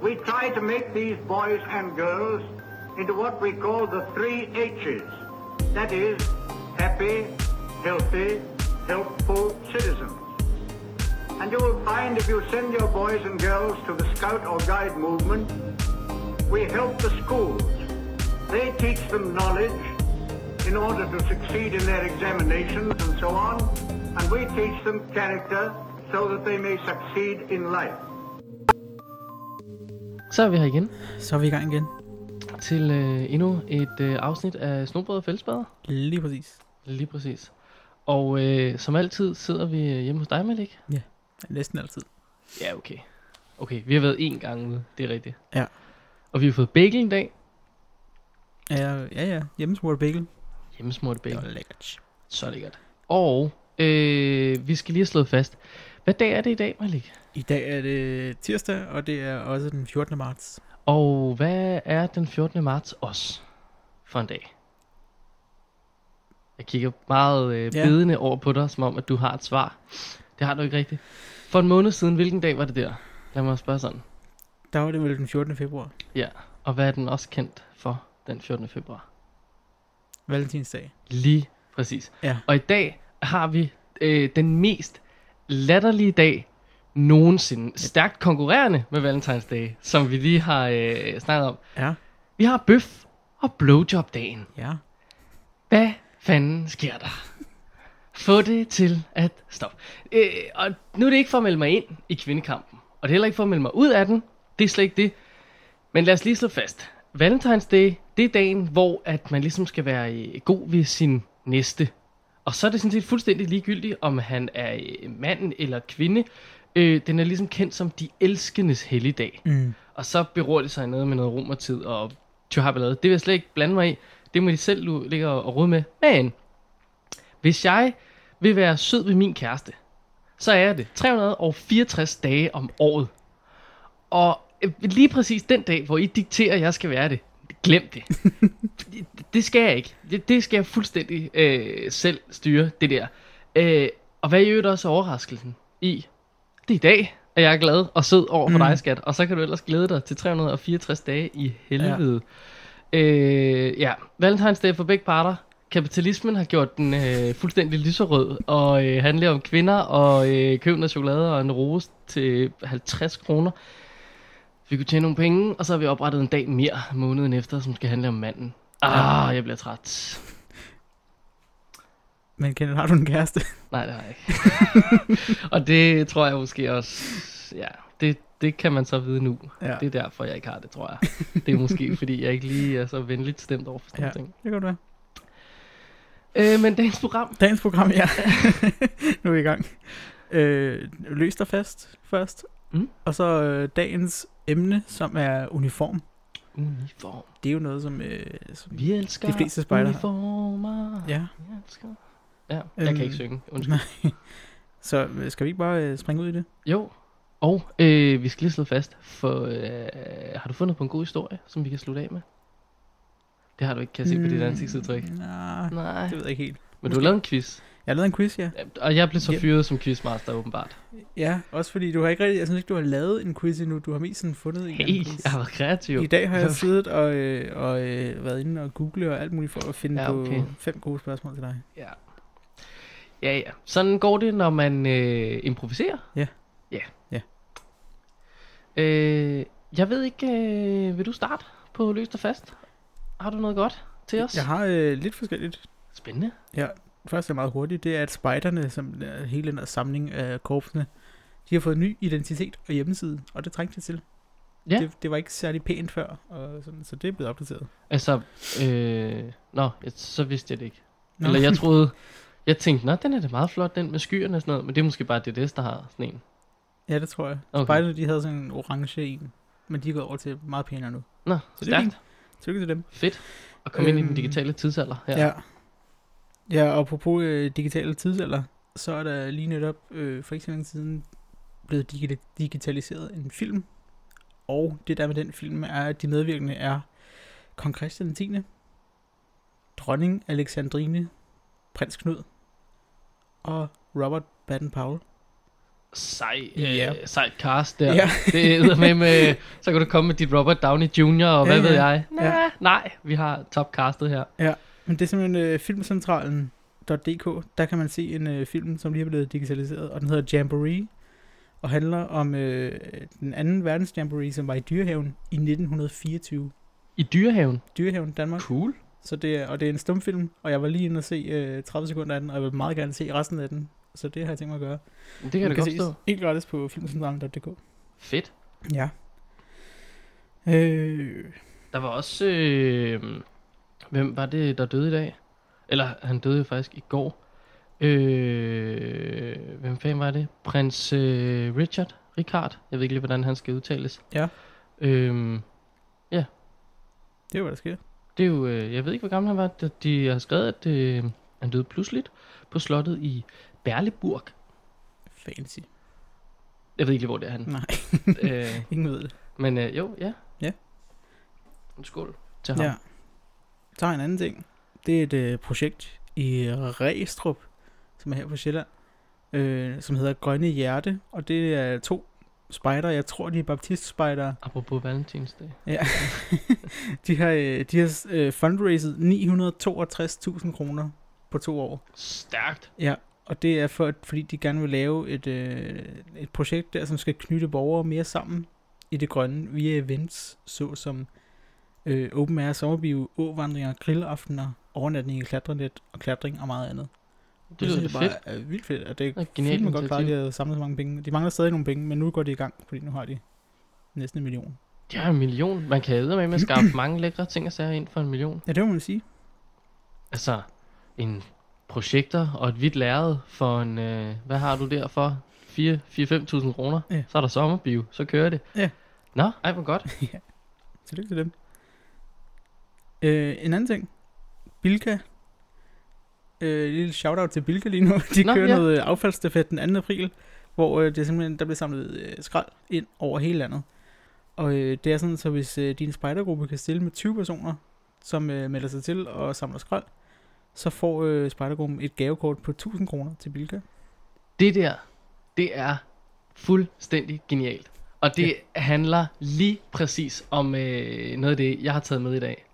We try to make these boys and girls into what we call the three H's. That is, happy, healthy, helpful citizens. And you will find if you send your boys and girls to the Scout or Guide movement, we help the schools. They teach them knowledge in order to succeed in their examinations and so on, and we teach them character so that they may succeed in life. Så er vi her igen Så er vi i gang igen. til øh, endnu et øh, afsnit af Snobrød og Fællesbader. Lige præcis. Lige præcis. Og øh, som altid sidder vi øh, hjemme hos dig, Malik. Næsten altid. Ja, okay. Okay, vi har været én gang ude, det er rigtigt. Ja. Og vi har fået bagel en dag. Ja, ja, ja. Hjemmesmurt bagel. Hjemmesmurt Det bagel. var lækkert. Så lækkert. Og øh, vi skal lige have slået fast. Hvad dag er det i dag, Malik? I dag er det tirsdag, og det er også den 14. marts. Og hvad er den 14. marts også for en dag? Jeg kigger meget øh, Ja. bedende over på dig, som om at du har et svar. Det har du ikke rigtigt. For en måned siden, hvilken dag var det der? Lad mig spørge sådan. Der var det vel den 14. februar. Ja, og hvad er den også kendt for den 14. februar? Valentinsdag. Lige præcis. Ja. Og i dag har vi øh, den mest latterlige dag nogensinde. Stærkt konkurrerende med Valentinsdag, som vi lige har øh, snakket om. Ja. Vi har bøf og blowjob-dagen. Ja. Hvad fanden sker der? Få det til at stoppe. Øh, og nu er det ikke for at melde mig ind i kvindekampen. Og det er heller ikke for at melde mig ud af den. Det er slet ikke det. Men lad os lige slå fast. Valentine's Day, det er dagen, hvor at man ligesom skal være øh, god ved sin næste. Og så er det sådan set fuldstændig ligegyldigt, om han er øh, mand eller kvinde. Øh, den er ligesom kendt som de elskendes helligdag. Mm. Og så beror det sig noget med noget romertid og tjohabbelade. Det vil jeg slet ikke blande mig i. Det må de selv ligge og og rode med. Men hvis jeg vil være sød ved min kæreste, så er det 364 dage om året. Og øh, lige præcis den dag, hvor I dikterer, at jeg skal være det, glem det. det, det skal jeg ikke. Det, det skal jeg fuldstændig øh, selv styre, det der. Øh, og hvad er i øvrigt også overraskelsen i? Det er i dag, at jeg er glad og sød over for Mm. dig, skat. Og så kan du ellers glæde dig til 364 dage i helvede. Ja. Øh, ja, Valentine's Day for begge parter. Kapitalismen har gjort den øh, fuldstændig lyserød og øh, handler om kvinder og øh, køb noget chokolade og en rose til 50 kroner. Vi kunne tjene nogle penge, og så har vi oprettet en dag mere måneden efter, som skal handle om manden. Ah, jeg bliver træt. Men Kenneth, har du en kæreste? Nej, det har jeg ikke. og det tror jeg måske også, ja, det, det kan man så vide nu. Ja. Det er derfor, jeg ikke har det, tror jeg. Det er måske, fordi jeg ikke lige er så venligt stemt over for sådan Ja. ja. ting. Det kan du være. Øh, men dagens program, Dagens program, ja. nu er vi i gang. Øh, løs dig fast først. Mm. Og så øh, dagens emne, som er uniform. uniform. Det er jo noget, som... Øh, som Vi elsker De fleste spejdere har. uniformer. ja. Vi elsker. Ja, jeg Øhm, kan ikke synge. Undskyld. Nej. Så øh, skal vi ikke bare øh, springe ud i det? Jo, og øh, vi skal lige slå fast, for øh, har du fundet på en god historie, som vi kan slutte af med? Det har du ikke, kan jeg se på dit ansigtsudtryk. Nej, Nej, det ved jeg ikke helt. men du har lavet en quiz. Jeg lavet en quiz, ja. Ja, Og jeg blev så Ja. fyret som quizmaster, åbenbart. Ja, også fordi du har ikke rigtig... Jeg synes ikke, du har lavet en quiz endnu. Du har mest sådan fundet en Hey, quiz. jeg har været kreativ. I dag har jeg siddet og, øh, og øh, været inde og google og alt muligt for at finde Ja, ja, okay. på fem gode spørgsmål til dig. Ja. Ja, ja. Sådan går det, når man øh, improviserer. Ja. Ja. Ja. Øh, jeg ved ikke, øh, vil du starte på Løst og Fast? Har du noget godt til os? Jeg har øh, lidt forskelligt. Spændende. Først er meget hurtigt, det er, at spejderne, som er hele den her samling af korpsene, de har fået ny identitet og hjemmeside, og det trængte de til. Ja. Det, det var ikke særlig pænt før, og sådan, så det er blevet opdateret. Altså, øh, nå, jeg, så vidste jeg det ikke. Nå. Eller jeg troede, jeg tænkte, nå, den er da meget flot, den med skyerne og sådan noget, men det er måske bare DDS, der har sådan en. Ja, det tror jeg. Okay. Spejderne, de havde sådan en orange en, men de er gået over til meget pænere nu. Nå, Så det stærkt. Tillykke til dem. Fedt. At komme ind i den Øhm, digitale tidsalder. Ja. ja. Ja, og apropos øh, digitale tidsalder, så er der lige netop øh, for ikke så længe siden blevet digi- digitaliseret en film. Og det der med den film er, at de medvirkende er Kong Christian 10., Dronning Alexandrine, Prins Knud og Robert Baden-Powell. sej, Ja. øh, sejt cast der. Ja. Det er med med, så kan du komme med dit Robert Downey Jr. og hvad Ja, ved jeg. Nej, Ja. nej, vi har topcastet her. Ja, men det er simpelthen øh, filmcentralen.dk. Der kan man se en øh, film, som lige er blevet digitaliseret, og den hedder Jamboree, og handler om øh, den anden verdens Jamboree, som var i Dyrehaven i 1924. I Dyrehaven. Dyrehaven, Danmark. Cool. Så det er, og det er en stumfilm, og jeg var lige inde og se øh, 30 sekunder af den, og jeg vil meget gerne se resten af den. Så det har jeg tænkt mig at gøre. Det kan Den det godt stå. Helt gratis på filmcentralen.dk. Fedt. Ja. Øh, Der var også... Øh, hvem var det, der døde i dag? Eller han døde jo faktisk i går. Øh, hvem fanden var det? Prins øh, Richard? Richard? Jeg ved ikke lige, hvordan han skal udtales. Ja. Øhm, det er jo, hvad der sker. det er jo... Øh, jeg ved ikke, hvor gammel han var. De- De har skrevet, at øh, han døde pludseligt på slottet i Berleburg. Fancy. Jeg ved ikke lige, hvor det er han. Nej, øh, ingen ved det. men øh, jo, ja. Ja. En skål til ham. Ja. Jeg en anden ting. Det er et øh, projekt i Restrup, som er her på Sjælland, øh, som hedder Grønne Hjerte, og det er to spejder. Jeg tror, de er baptist-spejdere. Apropos valentinsdag. Ja. de har, øh, de har øh, fundraiset 962.000 kroner på to år. Stærkt. Ja, og det er for, fordi de gerne vil lave et, øh, et projekt der, som skal knytte borgere mere sammen i det grønne via events, såsom øh, open air sommerbio, åvandringer, grillaftener, overnatning i klatrenet og klatring og meget andet. Det lyder synes jeg fedt. bare er vildt fedt, og det Det er genialt fint godt klart, at de har samlet så mange penge. De mangler stadig nogle penge, men nu går de i gang, fordi nu har de næsten en million. Har en million. Man kan æde med at skaffe mange lækre ting og sager ind for en million. Ja, det må man sige. Altså, en projekter og et hvidt lærred for en... Øh, hvad har du der for? 4-5.000 kroner? Ja. Så er der sommerbio. Så kører det. Ja. Nå, ej hvor godt. Tillykke til dem. Øh, en anden ting. Bilka. Øh, lille shoutout til Bilka lige nu. De Nå, kører ja. ja. noget affaldsstafet den 2. april, hvor øh, det simpelthen, der bliver samlet øh, skrald ind over hele landet. Og øh, det er sådan, så hvis øh, din spejdergruppe kan stille med 20 personer, som øh, melder sig til og samler skrald, så får øh, spejdergruppen et gavekort på 1000 kroner til Bilka. Det der, det er fuldstændig genialt. Og det ja. handler lige præcis om øh, noget af det, jeg har taget med i dag.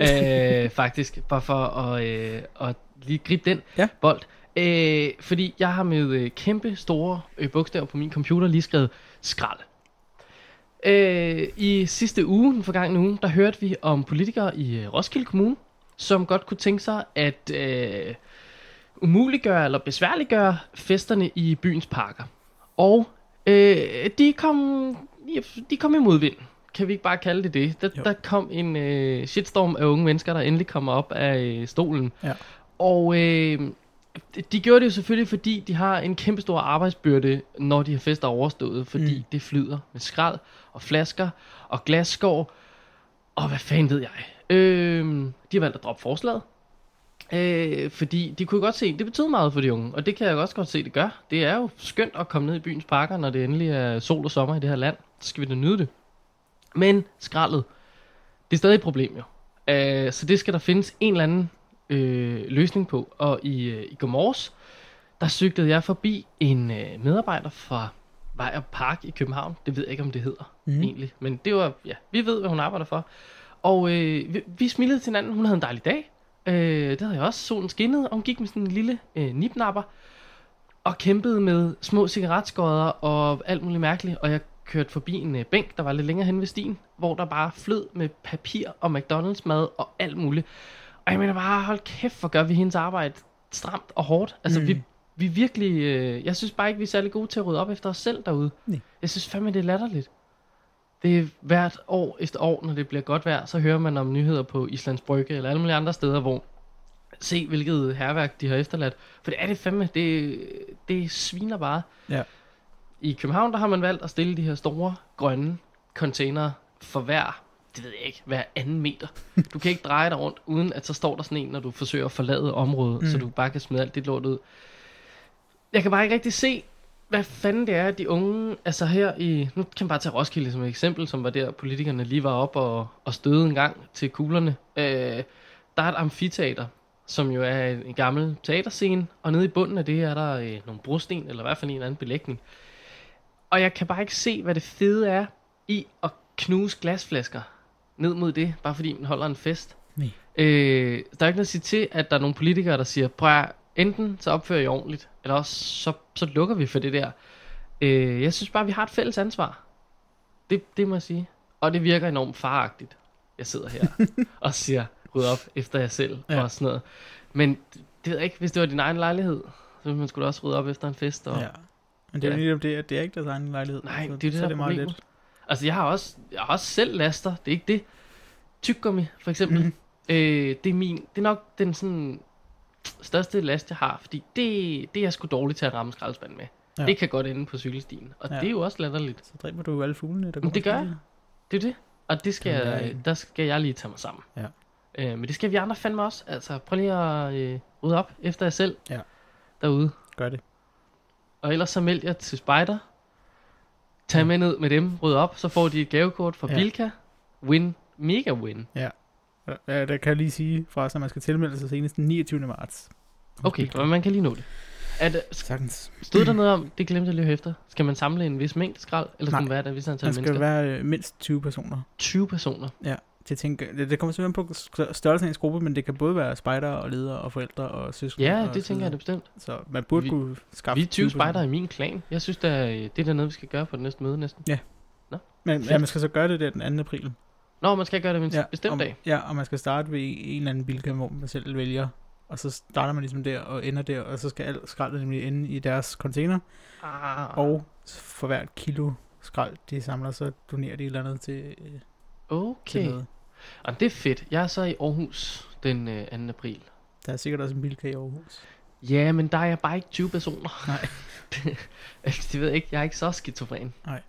Øh, faktisk, bare for at, øh, at lige gribe den Ja. bold. Øh, fordi jeg har med øh, kæmpe store øh, bogstaver på min computer lige skrevet skrald. Øh, I sidste uge, den forgangne uge, der hørte vi om politikere i øh, Roskilde Kommune, som godt kunne tænke sig at øh, umuliggøre eller besværliggøre festerne i byens parker. Og øh, de kom de kom i modvind. Kan vi ikke bare kalde det det? Der, Jo. der kom en øh, shitstorm af unge mennesker, der endelig kommer op af øh, stolen. Ja. Og øh, de gjorde det jo selvfølgelig, fordi de har en kæmpe stor arbejdsbyrde, når de har fester overstået. Fordi mm. Det flyder med skrald og flasker og glasskår. Og hvad fanden ved jeg? Øh, de har valgt at droppe forslaget. Øh, fordi de kunne godt se, det betyder meget for de unge, og det kan jeg også godt se, det gør. Det er jo skønt at komme ned i byens parker, når det endelig er sol og sommer i det her land. Så skal vi da nyde det. Men skraldet, det er stadig et problem jo. Øh, så det skal der findes en eller anden øh, løsning på. Og i, øh, i går morges, der cyklede jeg forbi en øh, medarbejder fra Vejr Park i København. Det ved jeg ikke, om det hedder. Mm. egentlig. Men det var, ja, vi ved, hvad hun arbejder for. Og øh, vi, vi smilede til hinanden. Hun havde en dejlig dag. Øh, det havde jeg også. Solen skinnede, og hun gik med sådan en lille øh, nipnapper. Og kæmpede med små cigaretskodder og alt muligt mærkeligt. Og jeg kørte forbi en øh, bænk, der var lidt længere hen ved stien, hvor der bare flød med papir og McDonald's mad og alt muligt. Og jeg mener bare, hold kæft, hvor gør vi hendes arbejde stramt og hårdt. Altså, mm. Vi, vi virkelig... Øh, jeg synes bare ikke, vi er særlig gode til at rydde op efter os selv derude. Nej. Jeg synes fandme, det er latterligt. Det er hvert år efter år, når det bliver godt vejr, så hører man om nyheder på Islands Brygge eller alle mulige andre steder, hvor se hvilket herværk de har efterladt. For det er det fandme, det, det sviner bare. Ja. I København, der har man valgt at stille de her store grønne container for hver, det ved jeg ikke, hver anden meter. Du kan ikke dreje dig rundt, uden at så står der sådan en, når du forsøger at forlade området, mm. så du bare kan smide alt dit lort ud. Jeg kan bare ikke rigtig se, hvad fanden det er, de unge, altså her i, nu kan man bare tage Roskilde som et eksempel, som var der, politikerne lige var op og, og støde en gang til kuglerne. Øh, der er et amfiteater, som jo er en, en gammel teaterscene, og nede i bunden af det er der øh, nogle brosten, eller i hvert fald en eller anden belægning. Og jeg kan bare ikke se, hvad det fede er i at knuse glasflasker ned mod det, bare fordi man holder en fest. Nej. Øh, der er ikke noget at sige til, at der er nogle politikere, der siger, prøv enten så opfører I ordentligt, eller også så, så lukker vi for det der. Øh, jeg synes bare, vi har et fælles ansvar. Det, det må jeg sige. Og det virker enormt faragtigt. Jeg sidder her og siger, ryd op efter jer selv Ja. og sådan noget. Men det ved jeg ikke, hvis det var din egen lejlighed, så ville man skulle også rydde op efter en fest. Og, Ja. Men det er jo netop det, at det er ikke deres egen lejlighed. Nej, så, det er det, der er meget let. Altså, jeg har også, jeg har også selv laster. Det er ikke det. Tyggegummi, for eksempel. Mm. Øh, det, er min, det er nok den sådan største last, jeg har. Fordi det, det er jeg sgu dårlig til at ramme skraldespanden med. Ja. Det kan godt ende på cykelstien. Og Ja. det er jo også latterligt. Så dræber du jo alle fuglene, der Men det går gør jeg. Det er det. Og det skal jeg, en- der skal jeg lige tage mig sammen. Ja. Øh, men det skal vi andre fandme også. Altså, prøv lige at øh, rydde op efter jer selv. Ja. Derude. Gør det. Og ellers så meld jer til Spider. Tag Ja. med ned med dem, rydde op, så får de et gavekort fra Ja. ja. Bilka. Win, mega win. Ja, der kan jeg lige sige fra at man skal tilmelde sig senest den 29. marts. Okay, men man kan lige nå det. Det Sagtens. stod der noget om, det glemte jeg lige at efter, skal man samle en vis mængde skrald, eller skal Nej. man være der en vis antal Man skal mennesker? være øh, mindst 20 personer. 20 personer. Det, tænker, det, det kommer simpelthen på størrelsen af ens gruppe, men det kan både være spejder og ledere og forældre og søskende. Ja, og det tænker jeg da bestemt. Så man burde Vi- kunne skaffe Vi er 20 personer. spejder i min klan. Jeg synes, der, det er der noget, vi skal gøre på det næste møde næsten. Men Fedt. ja, man skal så gøre det der den 2. april. Nå, man skal gøre det en Ja, ja, bestemt om, dag. Ja, og man skal starte ved en eller anden bilka, hvor man selv vælger. Og så starter man ligesom der og ender der, og så skal alt skraldet nemlig ende i deres container. Ah, Og for hvert kilo skrald, de samler, så donerer de et eller andet til, øh, til okay. noget. Og det er fedt. Jeg er så i Aarhus den øh, 2. april. Der er sikkert også en bilka i Aarhus. Ja, men der er jeg bare ikke 20 personer. Nej. det, det ved jeg ikke. Jeg er ikke så skizofren. Jeg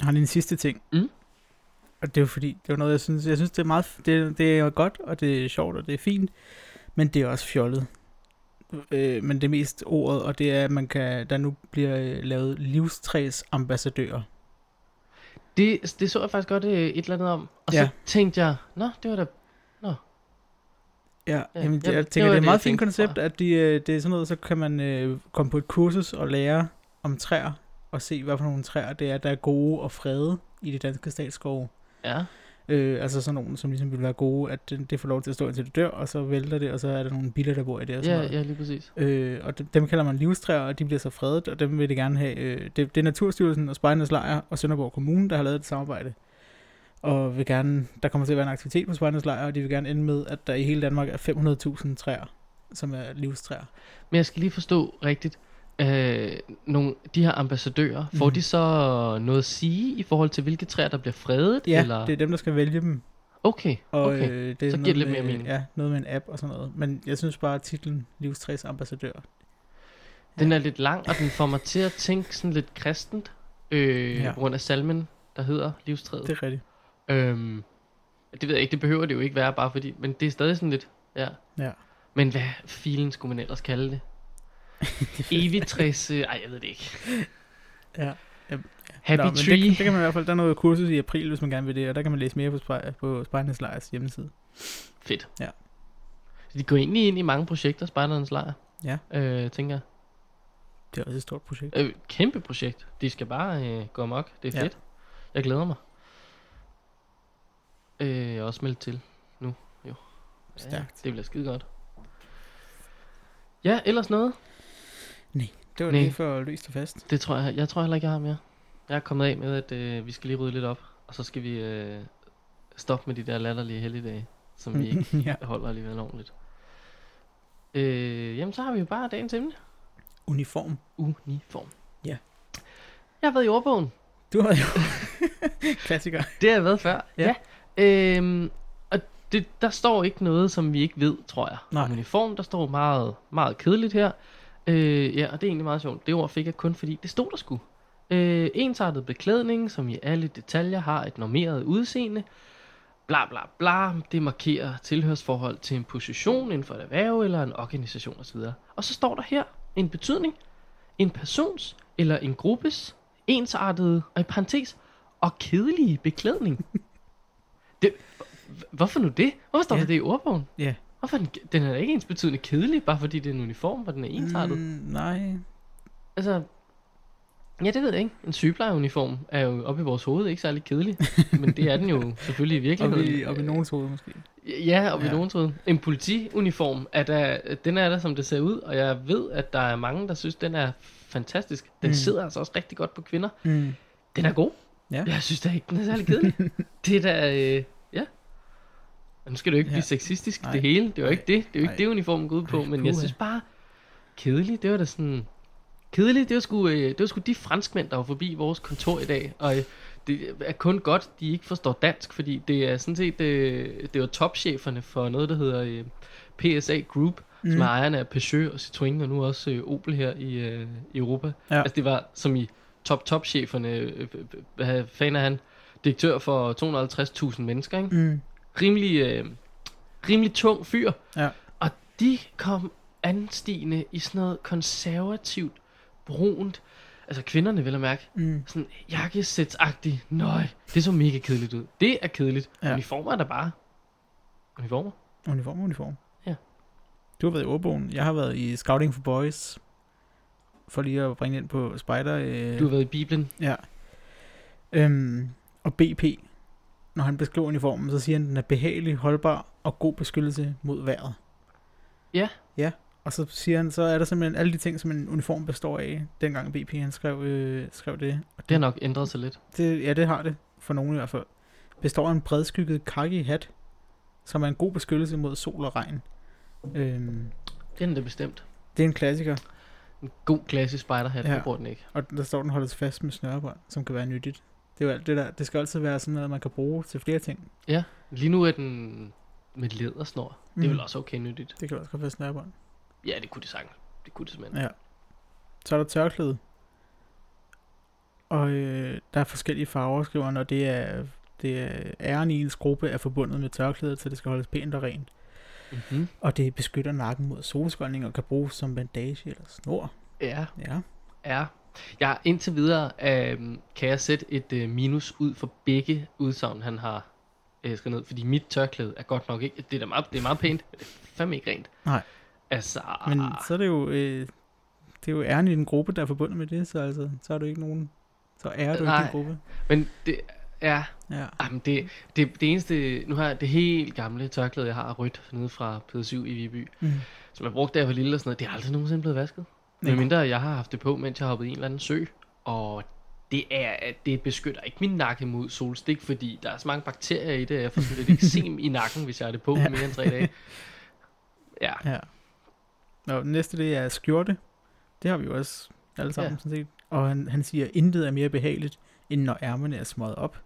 har en sidste ting. Mm. Og det er jo fordi, det er noget, jeg synes, jeg synes, det er meget, det, det er godt, og det er sjovt, og det er fint, men det er også fjollet. Øh, men det er mest ordet, og det er, at man kan, der nu bliver øh, lavet livstræsambassadører. Det, det så jeg faktisk godt øh, et eller andet om. Og Ja. så tænkte jeg, nå, det var da... Ja, Ja, jamen, det, ja, jeg det tænker, var det er et det, meget jeg fint koncept, at de, øh, det er sådan noget, så kan man øh, komme på et kursus og lære om træer, og se, hvad for nogle træer det er, der er gode og frede i de danske statsskove. Ja. Øh, altså sådan nogle, som ligesom vil være gode, at det, det får lov til at stå indtil det dør, og så vælter det, og så er der nogle biler, der bor i det. Og sådan Ja, noget. ja, lige præcis. Øh, og dem, dem kalder man livstræer, og de bliver så fredet, og dem vil de gerne have. Øh, det, det er Naturstyrelsen og Spejdernes Lejr og Sønderborg Kommune, der har lavet et samarbejde. Og vil gerne, der kommer til at være en aktivitet på Spejdernes Lejr, og de vil gerne ende med, at der i hele Danmark er 500.000 træer, som er livstræer. Men jeg skal lige forstå rigtigt. Øh, nogle, de her ambassadører, mm. får Mhm. de så noget at sige i forhold til, hvilke træer, der bliver fredet? Ja, eller? det er dem, der skal vælge dem. Okay, Og okay. øh, det er Så giver det lidt med, mere mening. Ja, noget med en app og sådan noget. Men jeg synes bare, at titlen Livstræsambassadør. Den er lidt lang, og den får mig til at tænke sådan lidt kristent. Øh, Ja. ja. Grund af salmen, der hedder livstræet. Det er rigtigt. Øhm, det ved jeg ikke, det behøver det jo ikke være, bare fordi, men det er stadig sådan lidt, ja. Ja. Men hvad filen skulle man ellers kalde det? Evig træs, øh, ej, jeg ved det ikke. Ja. Happy Nå, Tree. Det, kan- det kan man i hvert fald, der er noget kursus i april, hvis man gerne vil det, og der kan man læse mere på, Spej, på Spejdernes Lejrs hjemmeside. Fedt. Ja. Så de går egentlig ind i mange projekter, Spejderens Lejr. Ja. Øh, tænker jeg. Det er også et stort projekt. Øh, kæmpe projekt. De skal bare øh, gå amok. Det er Ja. fedt. Jeg glæder mig. Øh, jeg er også meldt til nu. Jo. Stærkt. det bliver skide godt. Ja, ellers noget? Det var Nej. lige for løst og fast. Det tror jeg. Jeg tror heller ikke, jeg har mere. Jeg er kommet af med, at øh, vi skal lige rydde lidt op. Og så skal vi øh, stoppe med de der latterlige helligdage, som vi ikke ja. holder alligevel ordentligt. Øh, jamen, så har vi jo bare dagens emne. Uniform. Uniform. Ja. Jeg har været i ordbogen. Du har jo klassiker. Det har jeg været før. Ja. ja. Øhm, og det, der står ikke noget, som vi ikke ved, tror jeg. Nej. Uniform, der står meget, meget kedeligt her. Øh, ja, og det er egentlig meget sjovt. Det ord fik jeg kun, fordi det stod der sgu. Øh, ensartet beklædning, som i alle detaljer har et normeret udseende. Bla bla bla. Det markerer tilhørsforhold til en position inden for et erhverv eller en organisation osv. Og så står der her en betydning. En persons eller en gruppes ensartede, og i parentes, og kedelige beklædning. det, hvorfor nu det? Hvorfor står ja. der det i ordbogen? Ja. Hvorfor er den, den er ikke ens betydende kedelig, bare fordi det er en uniform, hvor den er ensartet. Mm. Nej. Altså, Ja, det ved jeg ikke. En sygeplejeuniform er jo oppe i vores hoved ikke særlig kedelig. men det er den jo selvfølgelig i Og virkeligheden. i, og i nogens hoved måske. Ja, og i Ja. nogens hoved. En politiuniform, er der, den er der, som det ser ud. Og jeg ved, at der er mange, der synes, den er fantastisk. Den mm. sidder altså også rigtig godt på kvinder. Mm. Den er god. Ja. Jeg synes da ikke, den er særlig kedelig. det er da, øh, ja. Nu skal du ikke Ja. blive sexistisk, Nej. det hele. Det er jo ikke det. Det er jo ikke det, uniformen går ud på. Ej, Men jeg synes bare, kedelig, det var da sådan... Kedeligt, det var, sgu, øh, det var sgu de franskmænd, der var forbi vores kontor i dag. Og øh, det er kun godt, de ikke forstår dansk, fordi det er sådan set, øh, det var topcheferne for noget, der hedder øh, PSA Group, mm. som er ejerne af Peugeot og Citroën, og nu også øh, Opel her i, øh, Europa. Ja. Altså det var som i top-top-cheferne, øh, øh, hvad fanden er han? Direktør for 250.000 mennesker, ikke? Mm. Rimelig, øh, rimelig tung fyr. Ja. Og de kom anstigende i sådan noget konservativt, brunt. Altså kvinderne vil jeg mærke. Mm. Sådan jakkesætsagtigt. Nøj, det så mega kedeligt ud. Det er kedeligt. Ja. Uniformer er der bare. Uniformer? Uniform, uniform. Ja. Du har været i ordbogen. Jeg har været i Scouting for Boys. For lige at bringe ind på Spider. Øh, Du har været i Bibelen. Ja. Øhm, og BP, når han beskriver uniformen, så siger han, at den er behagelig, holdbar og god beskyttelse mod vejret. Ja. Ja, og så siger han, så er der simpelthen alle de ting, som en uniform består af, dengang BP han skrev, øh, skrev det. Og Det har nok ændret sig lidt. det. Ja, det har det, for nogen i hvert fald. Består af en bredskygget khaki hat, som er en god beskyttelse mod sol og regn. Øhm, Den er det bestemt. det er en klassiker, En god klassisk spiderhat, Ja. ja. bruger den ikke. og der står, den holdes fast med snørebånd, som kan være nyttigt. Det er jo alt det der. Det skal altid være sådan noget, man kan bruge til flere ting. Lige nu er den med lædersnor. Mm. Det er Mm. vel også okay nyttigt. Det kan også godt være snørebånd. Ja, det kunne det sagtens. Det kunne det simpelthen. Ja. Så er der tørklæde. Og øh, der er forskellige farver, skriver og det er, det er æren i ens gruppe er forbundet med tørklædet, så det skal holdes pænt og rent. Mm-hmm. Og det beskytter nakken mod solskoldning og kan bruges som bandage eller snor. Ja, Ja. Ja, ja indtil videre øh, kan jeg sætte et øh, minus ud for begge udsagn, han har øh, skrevet ned. Fordi mit tørklæde er godt nok ikke... Det er, da meget, det er meget pænt, men det er fandme ikke rent. Nej. Altså... Men så er det jo, øh, det er jo æren i den gruppe, der er forbundet med det, så, altså, så er du ikke nogen... Så ærer du ikke Nej. din gruppe. Men det er... Ja. Jamen det, det, det eneste... Nu har jeg det helt gamle tørklæde, jeg har rødt nede fra P7 i Viby. Mm. Som jeg brugte da jeg var lille og sådan noget. Det er aldrig nogensinde blevet vasket. Men mindre jeg har haft det på, mens jeg har hoppet i en eller anden sø. Og det er, at det beskytter ikke min nakke mod solstik, fordi der er så mange bakterier i det, at jeg får sådan lidt eksem i nakken, hvis jeg har det på Ja. mere end tre dage. Ja, Ja. Nå, næste det er skjorte. Det har vi jo også alle sammen. Ja. sådan set. Og han, han siger, intet er mere behageligt, end når ærmerne er smøget op.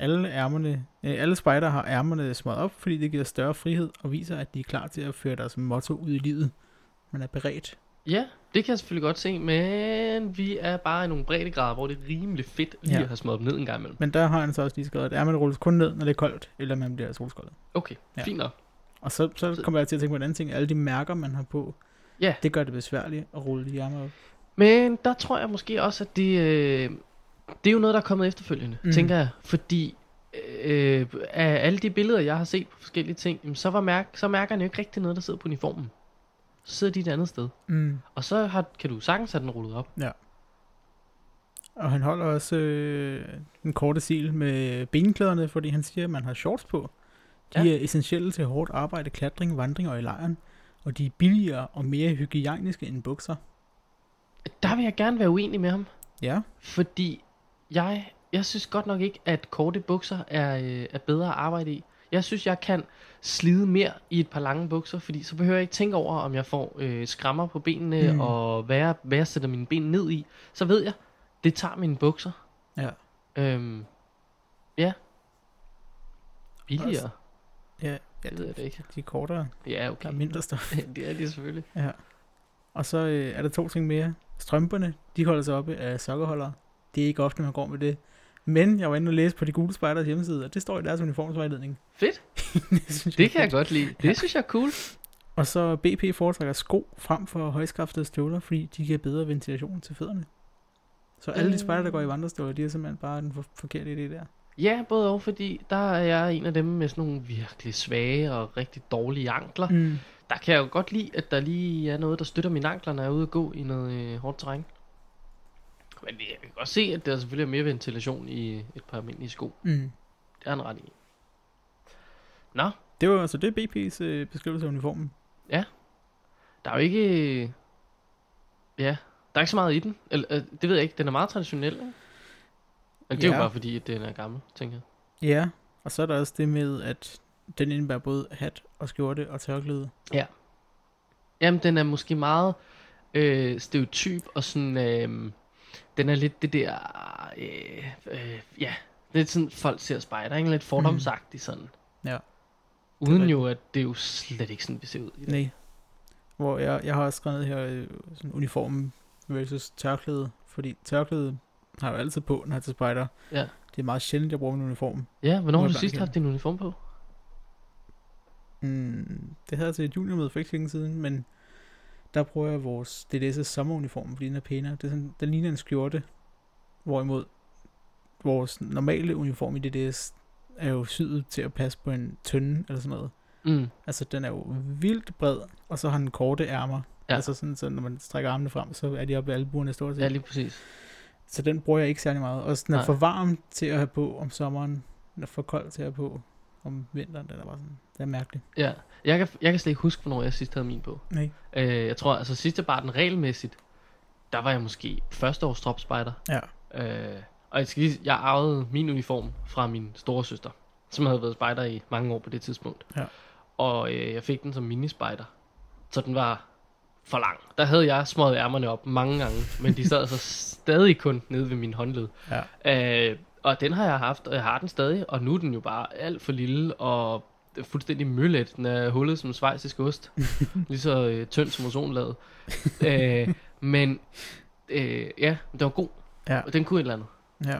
Alle, ærmerne, øh, alle spejder har ærmerne smøget op, fordi det giver større frihed og viser, at de er klar til at føre deres motto ud i livet. Man er beredt. Ja, det kan jeg selvfølgelig godt se, men vi er bare i nogle breddegrader, hvor det er rimelig fedt lige Ja. at have smået dem ned en gang imellem. Men der har han så også lige skrevet, at ærmerne rulles kun ned, når det er koldt, eller man bliver solskoldet. Okay, Ja. fint nok. Og så, så kommer jeg til at tænke på en anden ting. Alle de mærker, man har på, Ja. det gør det besværligt at rulle de ærmer op. Men der tror jeg måske også, at det, øh, det er jo noget, der er kommet efterfølgende, Mm. mm. tænker jeg. Fordi øh, af alle de billeder, jeg har set på forskellige ting, jamen, så, var mærk, så mærker han jo ikke rigtig noget, der sidder på uniformen. Så sidder de et andet sted. Mm. Og så har, kan du sagtens have den rullet op. Og han holder også øh, den korte sil med benklæderne, fordi han siger, at man har shorts på. De Ja. er essentielle til hårdt arbejde, klatring, vandring og i lejren. Og de er billigere og mere hygiejniske end bukser. Der vil jeg gerne være uenig med ham. Ja, Fordi jeg, jeg synes godt nok ikke, at korte bukser er, øh, er bedre at arbejde i. Jeg synes, jeg kan slide mere i et par lange bukser, fordi så behøver jeg ikke tænke over, om jeg får øh, skrammer på benene, Mm. og hvad jeg, hvad jeg sætter mine ben ned i. Så ved jeg, det tager mine bukser. ja, Øhm, ja. Billigere. ja. ja Det ved jeg da ikke. de er kortere. Ja, Der okay. er mindre stof. det er de selvfølgelig. Ja. Og så øh, er der to ting mere. Strømperne, de holder sig oppe af sokkeholdere. Det er ikke ofte, man går med det. Men jeg var inde og læse på de gule spejders hjemmeside, og det står i deres uniformsvejledning. Fedt. det, synes Det er kan jeg godt lide. Det Ja. synes jeg er cool. Og så BP foretrækker sko frem for højskaftede støvler, fordi de giver bedre ventilation til fødderne. Så alle de Øh. spejder, der går i vandrestøvler, de er simpelthen bare den for- forkerte idé der. Ja, både og, fordi der er jeg en af dem med sådan nogle virkelig svage og rigtig dårlige ankler. Mm. Der kan jeg jo godt lide, at der lige er noget, der støtter mine ankler, når jeg er ude at gå i noget øh, hårdt terræn. Men jeg kan godt se, at der selvfølgelig er mere ventilation i et par almindelige sko. Mm. Det er han ret i. Nå, Det var altså det BP's øh, beskrivelse af uniformen. der er jo ikke... Ja, der er ikke så meget i den. Eller, øh, det ved jeg ikke. Den er meget traditionel, ikke? Men det er Ja. jo bare fordi, at den er gammel, tænker jeg. Ja, og så er der også det med, at den indebærer både hat og skjorte og tørklæde. Jamen, den er måske meget øh, stereotyp, og sådan, øh, den er lidt det der, øh, øh, ja, lidt sådan, folk ser spejder, ikke? Lidt fordomsagtigt sådan. Ja. Uden jo, at det er jo slet ikke sådan, vi ser ud i. Nej. Hvor jeg, jeg har også skrevet her øh, sådan uniformen versus tørklæde, fordi tørklæde har jeg jo altid på, når jeg er til spejder. Ja. Det er meget sjældent, jeg bruger min uniform. Ja, hvornår har du sidst haft din uniform på? Mm, det havde jeg til et juniormøde for ikke længe siden, men der bruger jeg vores DDS' sommeruniform, fordi den er pænere. Det er sådan, den ligner en skjorte, hvorimod vores normale uniform i DDS er jo syet til at passe på en tynde eller sådan noget. Mm. Altså, den er jo vildt bred, og så har den korte ærmer. Ja. Altså sådan, så når man strækker armene frem, så er de oppe ved albuerne stort set. Ja, lige præcis. Så den bruger jeg ikke særlig meget. Og den er Nej. for varm til at have på om sommeren. Den er for kold til at have på om vinteren. Den er bare sådan, det er mærkeligt. Ja, jeg kan, jeg kan slet ikke huske, hvornår jeg sidst havde min på. Nej. Øh, jeg tror, altså sidst jeg bar den regelmæssigt, der var jeg måske første års dropspejder. Ja. Øh, og jeg, skal lige, jeg arvede min uniform fra min store søster, som havde været spejder i mange år på det tidspunkt. Ja. Og øh, jeg fik den som minispejder. Så den var for lang. Der havde jeg smået ærmerne op mange gange, men de sad så stadig kun nede ved min håndled. Ja. Øh, og den har jeg haft, og jeg har den stadig, og nu er den jo bare alt for lille og fuldstændig møllet. Den er hullet som svejsisk ost. Lige så øh, tynd som ozonlaget. øh, men øh, ja, den var god, Ja. og den kunne et eller andet. Ja.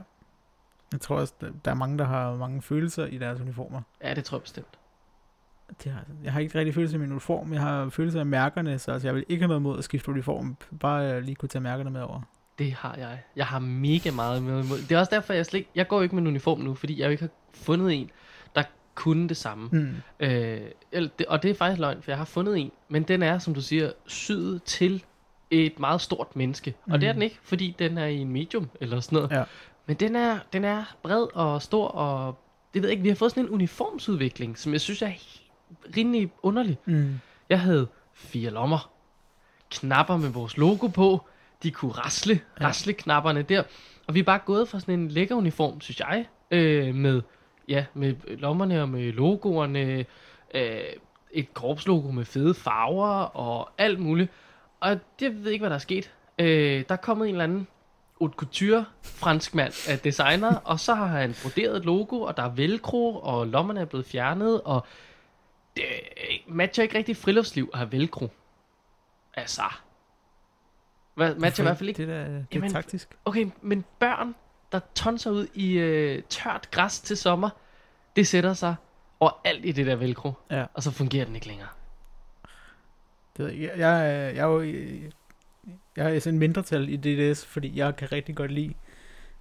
Jeg tror også, der- er mange, der har mange følelser i deres uniformer. Ja, det tror jeg bestemt. Det har, jeg har ikke rigtig følelser af min uniform. Jeg har følelser af mærkerne, så altså, jeg vil ikke have noget mod at skifte uniform. Bare jeg lige kunne tage mærkerne med over. Det har jeg. Jeg har mega meget med imod. Det er også derfor, jeg slet ikke, jeg går ikke med en uniform nu, fordi jeg jo ikke har fundet en, der kunne det samme. Mm. Øh, eller det, og det er faktisk løgn, for jeg har fundet en, men den er, som du siger, syet til et meget stort menneske. Mm. Og det er Mhm. den ikke, fordi den er i en medium eller sådan noget. Ja. Men den er, den er bred og stor, og det ved jeg ikke, vi har fået sådan en uniformsudvikling, som jeg synes er rimelig underlig. Mm. Jeg havde fire lommer, knapper med vores logo på, de kunne rasle, rasle knapperne der, og vi er bare gået fra sådan en lækker uniform, synes jeg, øh, med, ja, med lommerne og med logoerne, øh, et korpslogo med fede farver og alt muligt, og det ved ikke, hvad der er sket. Øh, der er kommet en eller anden haute couture fransk mand af designer, og så har han broderet et logo, og der er velcro, og lommerne er blevet fjernet, og det matcher ikke rigtig friluftsliv at have velcro. Altså. Hvad, matcher i hvert fald ikke. Det, der, det er Jamen, taktisk. Okay, men børn, der tonser ud i øh, tørt græs til sommer, det sætter sig overalt i det der velcro, Ja. og så fungerer den ikke længere. Det ved jeg, jeg, jeg, er- jeg er jo jeg er sådan en mindretal i DDS, fordi jeg kan rigtig godt lide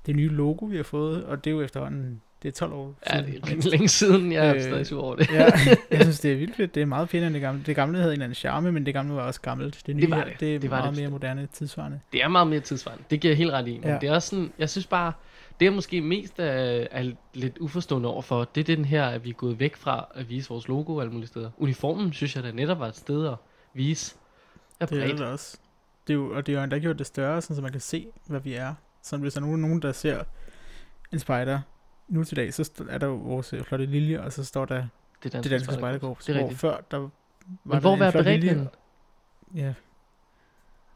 det nye logo, vi har fået, og det er jo efterhånden, det er 12 år Ja, siden. det er længe siden, jeg er Øh, stadig sur over det. ja, jeg synes, det er vildt fedt. Det er meget pænere end det gamle. Det gamle havde en eller anden charme, men det gamle var også gammelt. Det nye var her, det. det er Det var meget det mere moderne tidsvarende. Det er meget mere tidsvarende. Det giver jeg helt ret i. Men Ja. det er også sådan, jeg synes bare, det er måske mest er, er lidt uforstående over for, det er den her, at vi er gået væk fra at vise vores logo alle mulige steder. Uniformen synes jeg da netop var et sted at vise. Er Det er det også. Det er jo, og det er jo endda gjort det større, sådan, så man kan se, hvad vi er. Så hvis der er nogen der ser en spider nu til dag, så er der jo vores øh, flotte lilje, og så står der Det det danske spejderkorps. Det er Hvor rigtigt. før, der var Men hvor var beredningen? Ja,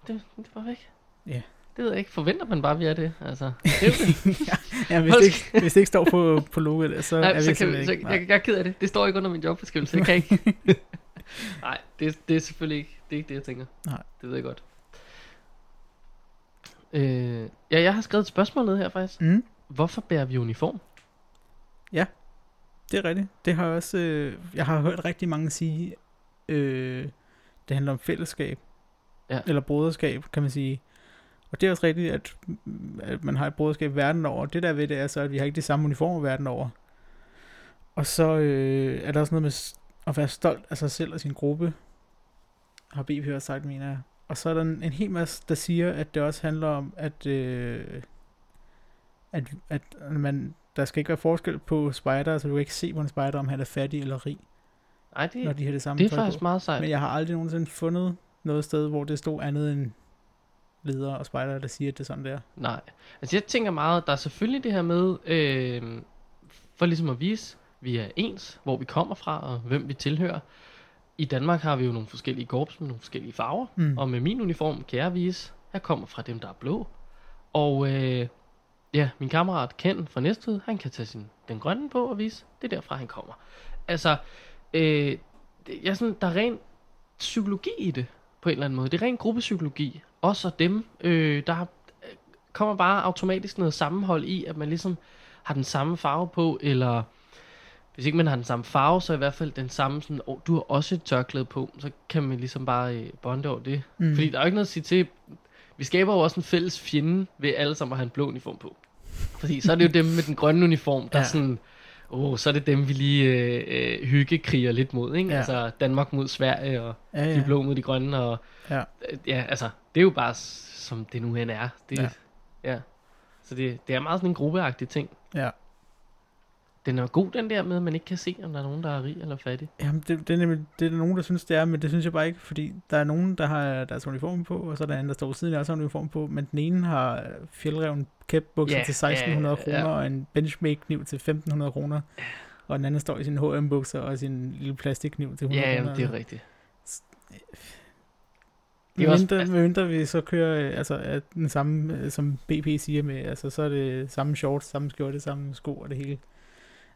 Det, det var væk. Ja. Det ved jeg ikke. Forventer man bare, vi er det? Altså, det er det. ja hvis, det ikke, hvis det ikke står på, på logoet, så er Nej, vi så kan vi, så, ikke. jeg, jeg er ked af det. Det står ikke under min jobbeskrivelse. Det kan ikke. Nej, det, det er selvfølgelig ikke det, er ikke det jeg tænker. Nej. Det ved jeg godt. Øh, ja, jeg har skrevet et spørgsmål ned her faktisk. Mm, Hvorfor bærer vi uniform? Det er rigtigt. Det har jeg også, øh, jeg har hørt rigtig mange sige, øh, det handler om fællesskab. Ja. Eller broderskab, kan man sige. Og det er også rigtigt, at, at man har et broderskab verden over. Det der ved det er så, at vi har ikke de samme uniformer verden over. Og så øh, er der også noget med at være stolt af sig selv og sin gruppe. Har BP også sagt, mener jeg. Og så er der en, en hel masse, der siger, at det også handler om, at, øh, at, at man, der skal ikke være forskel på spider, så du kan ikke se på en spider, om han er fattig eller rig, Nej, når det, de har det samme det er faktisk på. meget sejt. Men jeg har aldrig nogensinde fundet noget sted, hvor det stod andet end ledere og spejder, der siger, at det er sådan, det er. Nej. Altså jeg tænker meget, der er selvfølgelig det her med, øh, for ligesom at vise, vi er ens, hvor vi kommer fra og hvem vi tilhører. I Danmark har vi jo nogle forskellige korps med nogle forskellige farver, Mm. og med min uniform kan jeg vise, at jeg kommer fra dem, der er blå. Og øh, ja, min kammerat Ken fra Næstved, han kan tage sin, den grønne på og vise, det er derfra, han kommer. Altså, øh, jeg sådan, der er ren psykologi i det, på en eller anden måde. Det er ren gruppepsykologi. Også og dem, øh, der øh, kommer bare automatisk noget sammenhold i, at man ligesom har den samme farve på, eller hvis ikke man har den samme farve, så i hvert fald den samme sådan, oh, du har også et tørklæde på, så kan man ligesom bare øh, bonde over det. Mm. Fordi der er jo ikke noget at sige til, vi skaber jo også en fælles fjende ved alle sammen at have en blå uniform på. Fordi så er det jo dem med den grønne uniform, der Ja. sådan, åh, oh, så er det dem, vi lige øh, øh, hyggekriger lidt mod, ikke? Ja. Altså Danmark mod Sverige, og ja, ja. de blå mod de grønne, og Ja. øh, ja, altså, det er jo bare som det nu hen er. Det, ja. ja. Så det, det er meget sådan en gruppeagtig ting. Ja. Den er god, den der med, at man ikke kan se, om der er nogen, der er rig eller fattig. Jamen, det, det, er nemlig, det er der nogen, der synes, det er, men det synes jeg bare ikke, fordi der er nogen, der har deres uniform på, og så er der anden, der står ved siden af også har uniform på, men den ene har fjeldreven kæpbukser Ja, til 1600 ja, ja. kroner, og en benchmade-kniv til 1500 kroner, og den anden står i sine H&M-bukser og sin lille plastikkniv til 100 Ja, kroner. jamen, det er rigtigt. Det er også- mindre, med mindre vi så kører øh, altså, den samme, øh, som BP siger med, altså så er det samme shorts, samme skjorte, samme sko og det hele.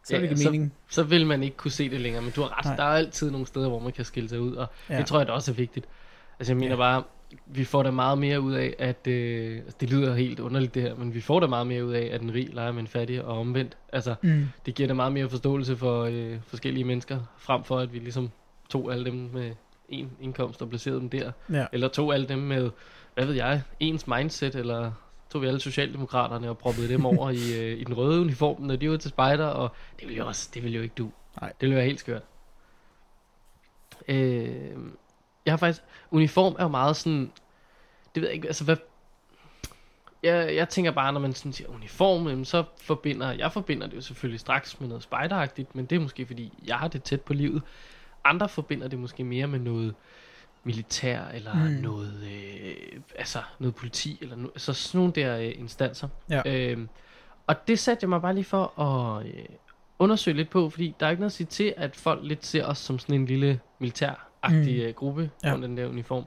Så Ja, det så- mening. Så vil man ikke kunne se det længere, men du har ret. Nej. Der er altid nogle steder, hvor man kan skille sig ud, og Ja. det tror jeg da også er vigtigt. Altså jeg mener Ja. ja. bare, vi får da meget mere ud af, at øh, altså, det lyder helt underligt det her, men vi får da meget mere ud af, at en rig leger med en fattig og omvendt. Altså Mm. det giver da meget mere forståelse for øh, forskellige mennesker, frem for at vi ligesom tog alle dem med en indkomst og placerede dem der. Ja. Eller tog alle dem med, hvad ved jeg, ens mindset, eller tog vi alle socialdemokraterne og proppede dem over i, øh, i den røde uniform, når de var til spejder, og det ville jo også, det ville jo ikke du. Nej. Det ville være helt skørt. Øh, jeg har faktisk, uniform er jo meget sådan, det ved jeg ikke, altså hvad, jeg, jeg tænker bare, når man sådan siger uniform, så forbinder, jeg forbinder det jo selvfølgelig straks med noget spejderagtigt, men det er måske fordi, jeg har det tæt på livet. Andre forbinder det måske mere med noget militær, eller Mm. noget, øh, altså noget politi, eller no, så sådan nogle der øh, instanser. Ja. Øhm, og det satte jeg mig bare lige for at øh, undersøge lidt på, fordi der er ikke noget at sige til, at folk lidt ser os som sådan en lille militæragtig Mm. mm. gruppe Ja. under den der uniform.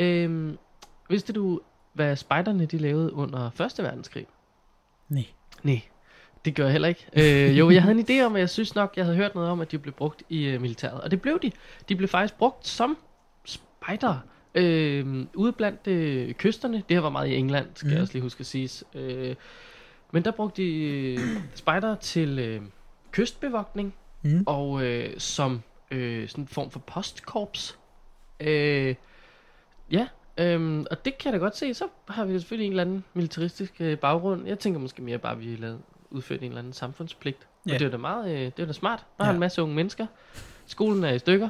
Øhm, vidste du, hvad spejderne de lavede under 1. verdenskrig? Nej. Nej, det gør jeg heller ikke. Øh, jo, jeg havde en idé om, at jeg synes nok, jeg havde hørt noget om, at de blev brugt i øh, militæret. Og det blev de. De blev faktisk brugt som spejder. Øh, ude blandt øh, kysterne. Det her var meget i England, skal mm. Mhm. jeg også lige huske at sige. Øh, men der brugte de øh, spejder til øh, kystbevogtning Mm. og øh, som øh, sådan en form for postkorps. Øh, ja, øhm, og det kan jeg da godt se. Så har vi selvfølgelig en eller anden militaristisk øh, baggrund. Jeg tænker måske mere bare, at vi har lavet, udført en eller anden samfundspligt. Ja. Og det er da meget, øh, det er da smart. Der er Ja. en masse unge mennesker. Skolen er i stykker.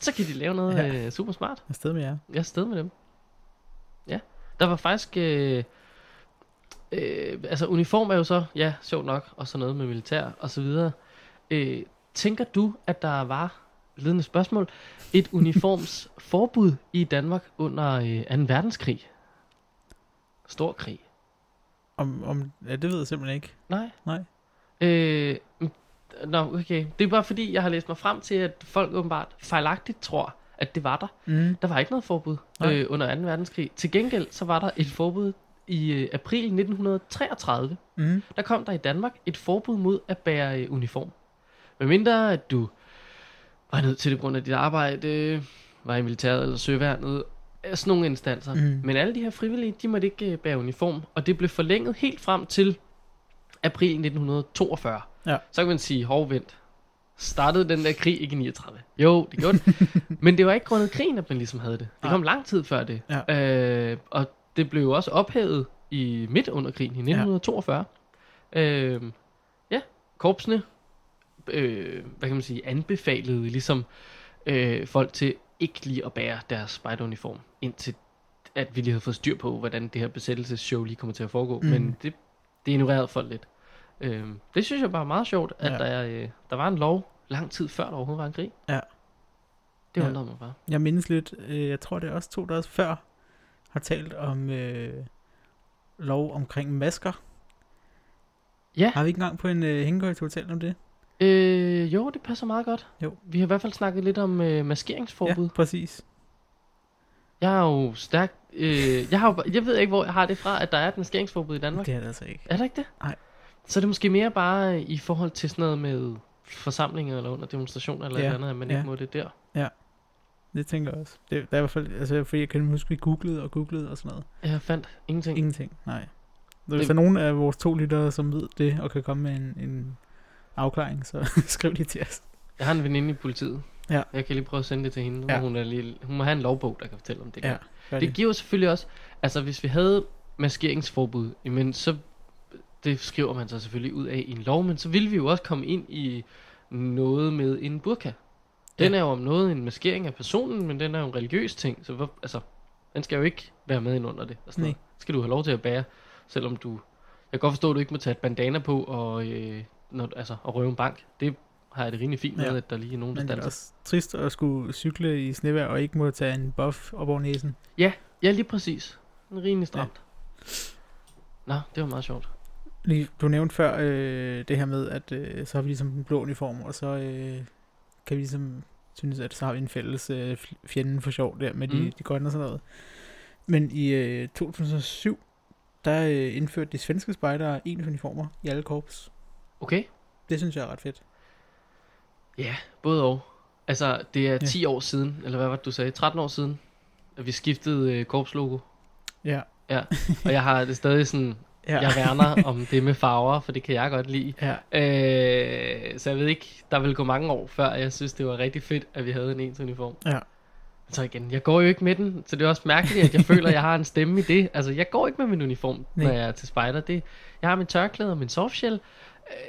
så kan de lave noget Ja. øh, super smart. Afsted med jer. Jeg er afsted med dem. Ja. Der var faktisk... Øh, øh, altså uniform er jo så, ja, sjovt nok, og så noget med militær og så videre. Øh, tænker du, at der var, ledende spørgsmål, et uniformsforbud i Danmark under øh, 2. verdenskrig? Stor krig. Om, om, ja, det ved jeg simpelthen ikke. Nej. Nej. Øh, nå, okay. Det er bare fordi, jeg har læst mig frem til, at folk åbenbart fejlagtigt tror, at det var der. Mm. Der var ikke noget forbud Nej. øh, under 2. verdenskrig. Til gengæld så var der et forbud i øh, april 1933. Mm. Der kom der i Danmark et forbud mod at bære øh, uniform. Med mindre at du var nødt til det på grund af dit arbejde, øh, var i militæret eller søværnet, øh, sådan nogle instanser. Mm. Men alle de her frivillige, de måtte ikke øh, bære uniform, og det blev forlænget helt frem til april 1942. Ja. Så kan man sige, hov vent, startede den der krig ikke i 39? Jo, det gjorde den. Men det var ikke grundet krigen, at man ligesom havde det. Det kom lang tid før det. Ja. Øh, og det blev jo også ophævet i midt under krigen i 1942. Ja. Øh, ja, korpsene, øh, hvad kan man sige, anbefalede ligesom øh, folk til ikke lige at bære deres spejderuniform indtil at vi lige havde fået styr på, hvordan det her besættelsesshow lige kommer til at foregå. Mm. Men det, det ignorerede folk lidt. Øhm, det synes jeg bare er meget sjovt, at Ja. ja. der, øh, der var en lov lang tid før, der overhovedet var en krig. Ja. Det Ja. undrede mig bare. Jeg mindes lidt, øh, jeg tror det er også to dage før, har talt om øh, lov omkring masker. Ja. Har vi ikke engang på en øh, hængekøj talt om det? Øh, jo, det passer meget godt. Jo. Vi har i hvert fald snakket lidt om øh, maskeringsforbud. Ja, præcis. Jeg er jo stærkt... Øh, jeg, har jo, jeg ved ikke, hvor jeg har det fra, at der er et maskeringsforbud i Danmark. Det er det altså ikke. Er der ikke det? Nej. Så er det måske mere bare i forhold til sådan noget med forsamlinger eller under demonstrationer eller Ja, ja. andet, at man ja. ikke må det der. Det tænker jeg også. Det, der er i hvert fald, altså, fordi jeg kan huske, vi googlede og googlede og sådan noget. Jeg fandt ingenting. Ingenting, nej. Så hvis Det- der er nogen af vores to lyttere, som ved det, og kan komme med en, en afklaring, så skriv lige til os. Jeg har en veninde i politiet. Ja. Jeg kan lige prøve at sende det til hende. Ja. Ja. Hun, er lige, hun må have en lovbog, der kan fortælle om det. Ja, Ja. Det giver jo selvfølgelig også... Altså, hvis vi havde maskeringsforbud, men så... Det skriver man så selvfølgelig ud af i en lov, men så ville vi jo også komme ind i noget med en burka. Den Ja. er jo om noget en maskering af personen, men den er jo en religiøs ting, så hvor, altså, den skal jo ikke være med ind under det. Og sådan Nej. Skal du have lov til at bære, selvom du... Jeg kan godt forstå, at du ikke må tage et bandana på og, øh, når, altså, og røve en bank. Det har jeg det rimelig fint med, Ja. at der lige er nogen, der Men det er også trist at skulle cykle i snevejr og ikke må tage en buff op over næsen. Ja, lige præcis. En rimelig stramt. Ja. Nå, det var meget sjovt. Lige, du nævnte før øh, det her med, at øh, så har vi ligesom den blå uniform, og så øh, kan vi ligesom synes, at så har vi en fælles øh, fjende for sjov der med de, Mm. de grønne og sådan noget. Men i øh, 2007, der øh, indførte de svenske spejdere ens uniformer i alle korps. Okay. Det synes jeg er ret fedt. Ja, både og. Altså, det er Ja. 10 år siden, eller hvad var det, du sagde? 13 år siden, at vi skiftede øh, korpslogo. Ja. Og jeg har det stadig sådan, Ja. jeg værner om det med farver, for det kan jeg godt lide. ja. Øh, så jeg ved ikke, der vil gå mange år før, jeg synes, det var rigtig fedt, at vi havde en ens uniform. Ja. Så igen, jeg går jo ikke med den, så det er også mærkeligt, at jeg føler, at jeg har en stemme i det. Altså, jeg går ikke med min uniform, Nej. når jeg er til spejder. Det, jeg har min tørklæde og min softshell.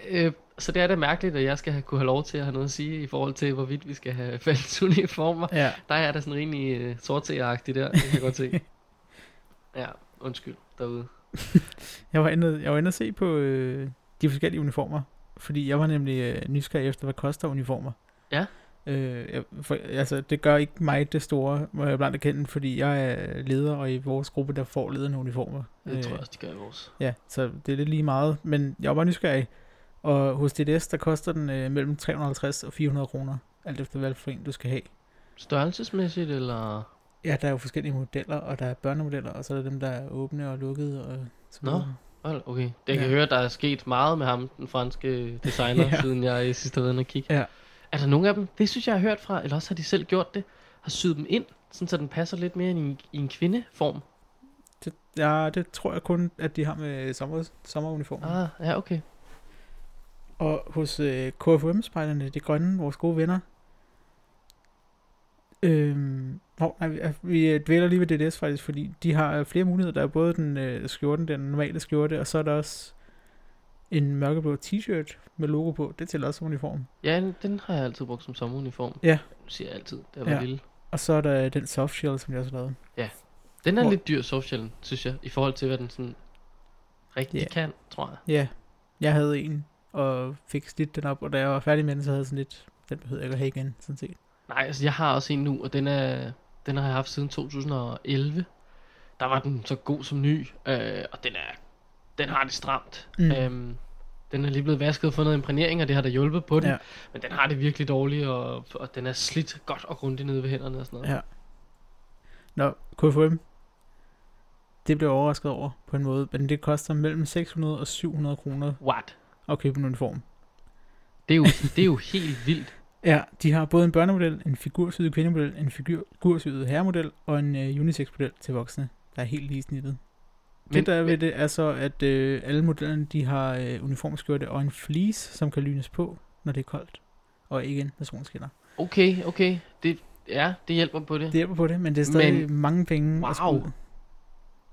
Øh, så det er da mærkeligt, at jeg skal have, kunne have lov til at have noget at sige i forhold til, hvorvidt vi skal have fælles uniformer. ja. Der er der sådan rimelig øh, sortseeragtig der, det kan jeg godt se. Ja, undskyld derude. Jeg var inde, jeg var inde og se på øh, de forskellige uniformer, fordi jeg var nemlig øh, nysgerrig efter, hvad koster uniformer. Ja. Øh, jeg, for, altså, det gør ikke mig det store, må jeg blandt erkende, fordi jeg er leder, og i vores gruppe, der får lederne uniformer. Det tror jeg også, de gør i vores. Ja, så det er lidt lige meget, men jeg var nysgerrig. Og hos DDS, der koster den øh, mellem 350 og 400 kroner, alt efter hvad for en du skal have. Størrelsesmæssigt, eller... Ja, der er jo forskellige modeller, og der er børnemodeller, og så er der dem, der er åbne og lukkede. Og så Nå. Hold, okay. Det kan Ja. jeg høre, der er sket meget med ham, den franske designer, Ja. siden jeg sidst har været inde og kigge. Ja. Er der nogen af dem, det synes jeg, jeg har hørt fra, eller også har de selv gjort det, har syet dem ind, sådan så den passer lidt mere i en, i en kvindeform. Det, ja, det tror jeg kun, at de har med sommer, sommeruniform. Ah, ja, okay. Og hos øh, KFUM-spejderne, de grønne, vores gode venner. Øhm, hvor, nej, vi, vi øh, dvæler lige ved DDS faktisk, fordi de har flere muligheder. Der er både den øh, skjorten, den normale skjorte, og så er der også en mørkeblå t-shirt med logo på. Det tæller også som uniform. Ja, den, den har jeg altid brugt som sommeruniform. Ja. Nu siger jeg altid, da jeg var Ja. ja. lille. Og så er der den softshell, som jeg også har lavet. Den er Hvor- lidt dyr, socialen, synes jeg, i forhold til, hvad den sådan rigtig Ja. kan, tror jeg. Ja, jeg havde en, og fik slidt den op, og da jeg var færdig med den, så havde jeg sådan lidt, den behøvede jeg ikke at have igen, sådan set. Nej, altså jeg har også en nu, og den, er, den har jeg haft siden 2011. Der var den så god som ny, øh, og den er den har det stramt. Mm. Øhm, den er lige blevet vasket og noget imprægnering, og det har der hjulpet på den. Ja. Men den har det virkelig dårligt, og, og den er slidt godt og grundigt nede ved hænderne og sådan noget. Ja. Nå, KFM. Det blev overrasket over på en måde, men det koster mellem 600 og 700 kroner What? at købe en uniform. Det er jo, det er jo helt vildt. Ja, de har både en børnemodel, en figursyet kvindemodel, en figursyet herremodel og en uh, unisex-model til voksne, der er helt lige snittet. Men, det der er ved det er så, at øh, alle modellerne de har øh, uniformskjorte og en fleece, som kan lynes på, når det er koldt. Og ikke når solen skinner. Okay, okay. Det, ja, det hjælper på det. Det hjælper på det, men det er stadig men, mange penge Wow. at skulle ud.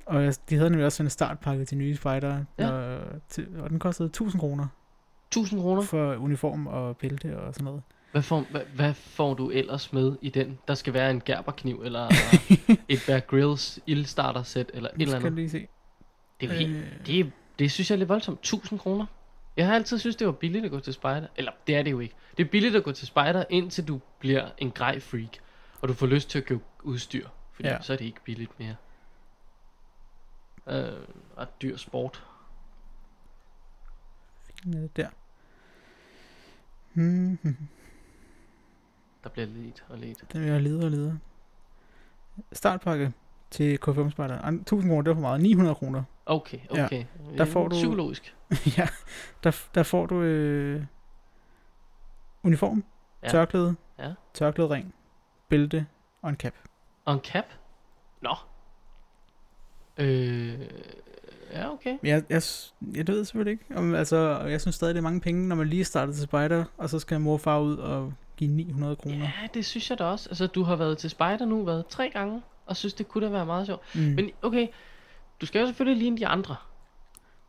Og de havde nemlig også en startpakke til nye spejdere, Ja. og, til, og den kostede 1000 kroner 1000 kroner? for uniform og bælte og sådan noget. Hvad får, hvad, hvad får du ellers med i den? Der skal være en gerberkniv, eller et Bear Grylls ildstarter-sæt, eller et eller skal andet. lige se. Det, er helt, Øh. det, det synes jeg er lidt voldsomt. 1000 kroner. Jeg har altid synes det var billigt at gå til spider. Eller det er det jo ikke. Det er billigt at gå til spider, indtil du bliver en grej freak. Og du får lyst til at købe udstyr. Fordi Ja. så er det ikke billigt mere. Øh, ret dyr sport. Øh, Der. Hmm, hmm. Der bliver lidt og lidt. Den vil jeg lede og lede. Startpakke til K5 Spejder. Ej, 1000 kroner, det var for meget. 900 kroner. Okay, Ja. okay. Der Øh, får du- Psykologisk. ja, der, der får du øh, uniform, ja. Ja. tørklæde, Ja. tørklæde ring, bælte og en cap. Og en cap? Nå. Øh, ja, okay. Jeg, jeg, jeg ved selvfølgelig ikke. Om, altså, jeg synes stadig, det er mange penge, når man lige starter til spejder, og så skal mor og far ud og give 900 kroner. Ja, det synes jeg da også. Altså, du har været til spider nu, været tre gange, og synes, det kunne da være meget sjovt. Mm. Men okay, du skal jo selvfølgelig ligne de andre.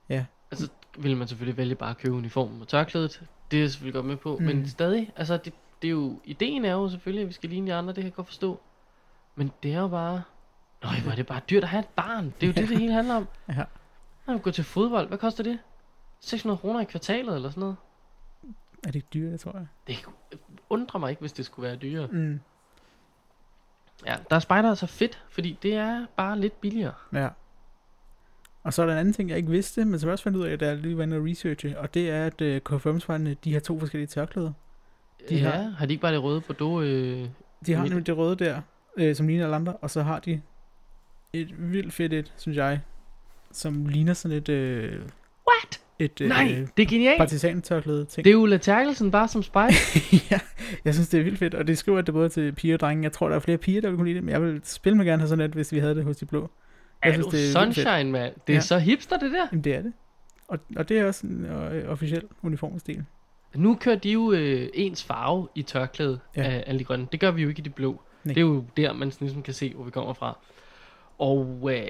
Ja. Altså, vil man selvfølgelig vælge bare at købe uniformen og tørklædet. Det er jeg selvfølgelig godt med på. Mm. Men stadig, altså, det, det er jo, ideen er jo selvfølgelig, at vi skal ligne de andre, det kan jeg godt forstå. Men det er jo bare, nøj, hvor er det bare dyrt at have et barn. Det er jo det, det hele handler om. Ja. Når du går til fodbold, hvad koster det? 600 kroner i kvartalet eller sådan noget? Er det ikke dyrt, det tror jeg? Det undrer mig ikke, hvis det skulle være dyrere. Mm. Ja, der er spejder altså fedt, fordi det er bare lidt billigere. Ja. Og så er der en anden ting, jeg ikke vidste, men som jeg også fandt ud af, da jeg lige var inde og researche, og det er, at K5-spejderne, de har to forskellige tørklæder. De ja, har- har... de ikke bare det røde Bordeaux? Øh... De har nemlig det røde der, øh, som ligner alle andre, og så har de et vildt fedt et, synes jeg, som ligner sådan et, øh, Et øh, Nej, det er genialt. partisan-tørklæde ting. Det er Ulla Terkelsen bare som spejl. ja, jeg synes, det er vildt fedt, og det skriver, det både til piger og drenge. Jeg tror, der er flere piger, der vil kunne lide det, men jeg vil spille mig gerne have sådan et, hvis vi havde det hos de blå. Jeg er synes, det er sunshine, mand? Det er Ja. så hipster, det der. Jamen, det er det. Og, og det er også en øh, officiel uniformstil. Nu kører de jo øh, ens farve i tørklædet Ja. af alle de grønne. Det gør vi jo ikke i det blå. Nej. Det er jo der, man sådan ligesom kan se, hvor vi kommer fra. Og øh,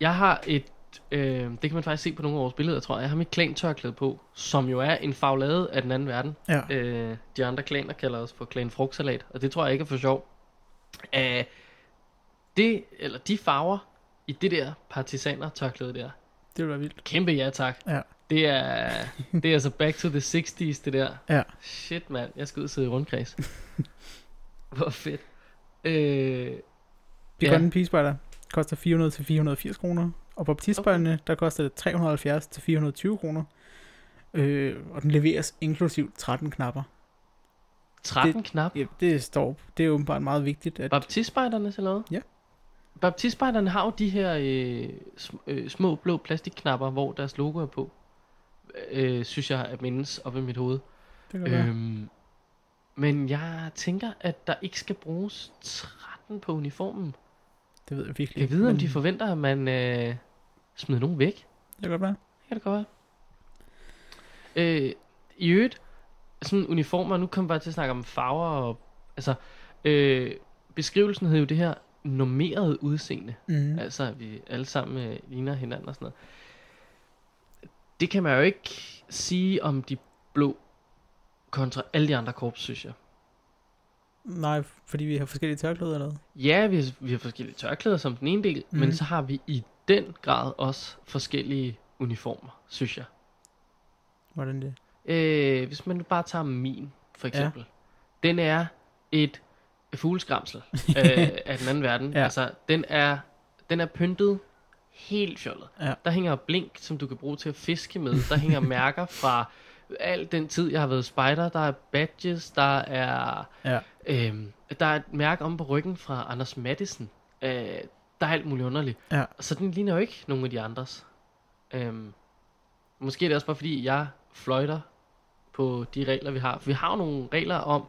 jeg har et, øh, det kan man faktisk se på nogle af vores billeder, tror jeg. Jeg har mit klan-tørklæde på, som jo er en faglade af den anden verden. Ja. Øh, de andre klaner kalder os for klan frugtsalat, og det tror jeg ikke er for sjov. Uh, det, eller de farver i det der partisaner tørklæde der, Det være vildt. kæmpe ja tak. Ja. Det er, det er altså back to the 60s, det der. Ja. Shit, mand. Jeg skal ud og sidde i rundkreds. Hvor fedt. Øh, De Ja. grønne pigespejder koster 400 til 480 kroner, og på baptistspejderne, der koster det 370 til 420 kroner. Øh, og den leveres inklusiv 13 knapper. 13 knap. Ja, det står, det er åbenbart meget vigtigt, at Baptistspejderne eller hvad? Ja. Baptistspejderne har jo de her øh, sm- øh, små blå plastikknapper, hvor deres logo er på. Øh, synes jeg at mindes op i mit hoved. det kan. Øhm, men jeg tænker, at der ikke skal bruges 13 på uniformen. Det ved jeg virkelig Jeg ved, om men de forventer, at man øh, smider nogen væk. Det kan godt være. Det kan det godt være. Øh, I øvrigt, sådan uniformer, nu kommer vi bare til at snakke om farver og, altså, øh, beskrivelsen hed jo det her normeret udseende. Mm. Altså, at vi alle sammen øh, ligner hinanden og sådan noget. Det kan man jo ikke sige om de blå kontra alle de andre korps, synes jeg. Nej, fordi vi har forskellige tørklæder eller hvad? Ja, vi har, vi har forskellige tørklæder som den ene del, mm. Mhm. men så har vi i den grad også forskellige uniformer, synes jeg. Hvordan det? Øh, hvis man nu bare tager min, for eksempel. Ja. Den er et fugleskramsel øh, af den anden verden. Ja. Altså, den er, den er pyntet helt fjollet. Ja. Der hænger blink, som du kan bruge til at fiske med. Der hænger mærker fra al den tid, jeg har været spider. Der er badges, der er, Ja. øhm, der er et mærke om på ryggen fra Anders Madison. Øh, der er alt muligt underligt. Ja. Så den ligner jo ikke nogen af de andres. Øhm, måske er det også bare fordi, jeg fløjter på de regler, vi har. For vi har jo nogle regler om,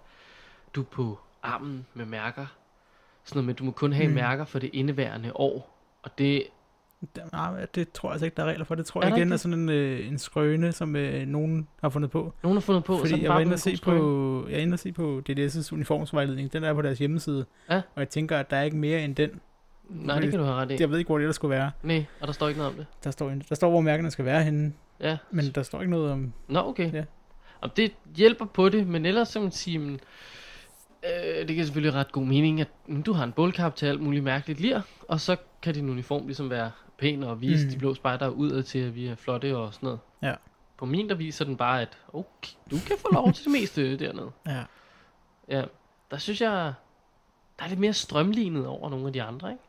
du på armen med mærker. Sådan noget med, du må kun have Mm. mærker for det indeværende år. Og det, nej, det tror jeg altså ikke, der er regler for. Det tror Er jeg igen ikke er det? sådan en, øh, en skrøne, som øh, nogen har fundet på. nogen har fundet på, så Fordi den jeg var inde og se på, jeg er inde og se på DDS' uniformsvejledning. Den er på deres hjemmeside. Ja. Og jeg tænker, at der er ikke mere end den. Nej, det kan du have ret i. Jeg ved ikke, hvor det ellers skulle være. Nej, og der står ikke noget om det. Der står, der står hvor mærkerne skal være henne. Ja. Men der står ikke noget om... Nå, okay. Ja. Og det hjælper på det, men ellers kan man sige, men, øh, det kan selvfølgelig ret god mening, at mm, du har en bålkap til alt muligt mærkeligt lir, og så kan din uniform ligesom være pæn og vise mm. de blå spejder udad til, at vi er flotte og sådan noget. Ja. På min, der viser den bare, at okay, du kan få lov til det meste dernede. Ja. Ja, der synes jeg, der er lidt mere strømlignet over nogle af de andre, ikke?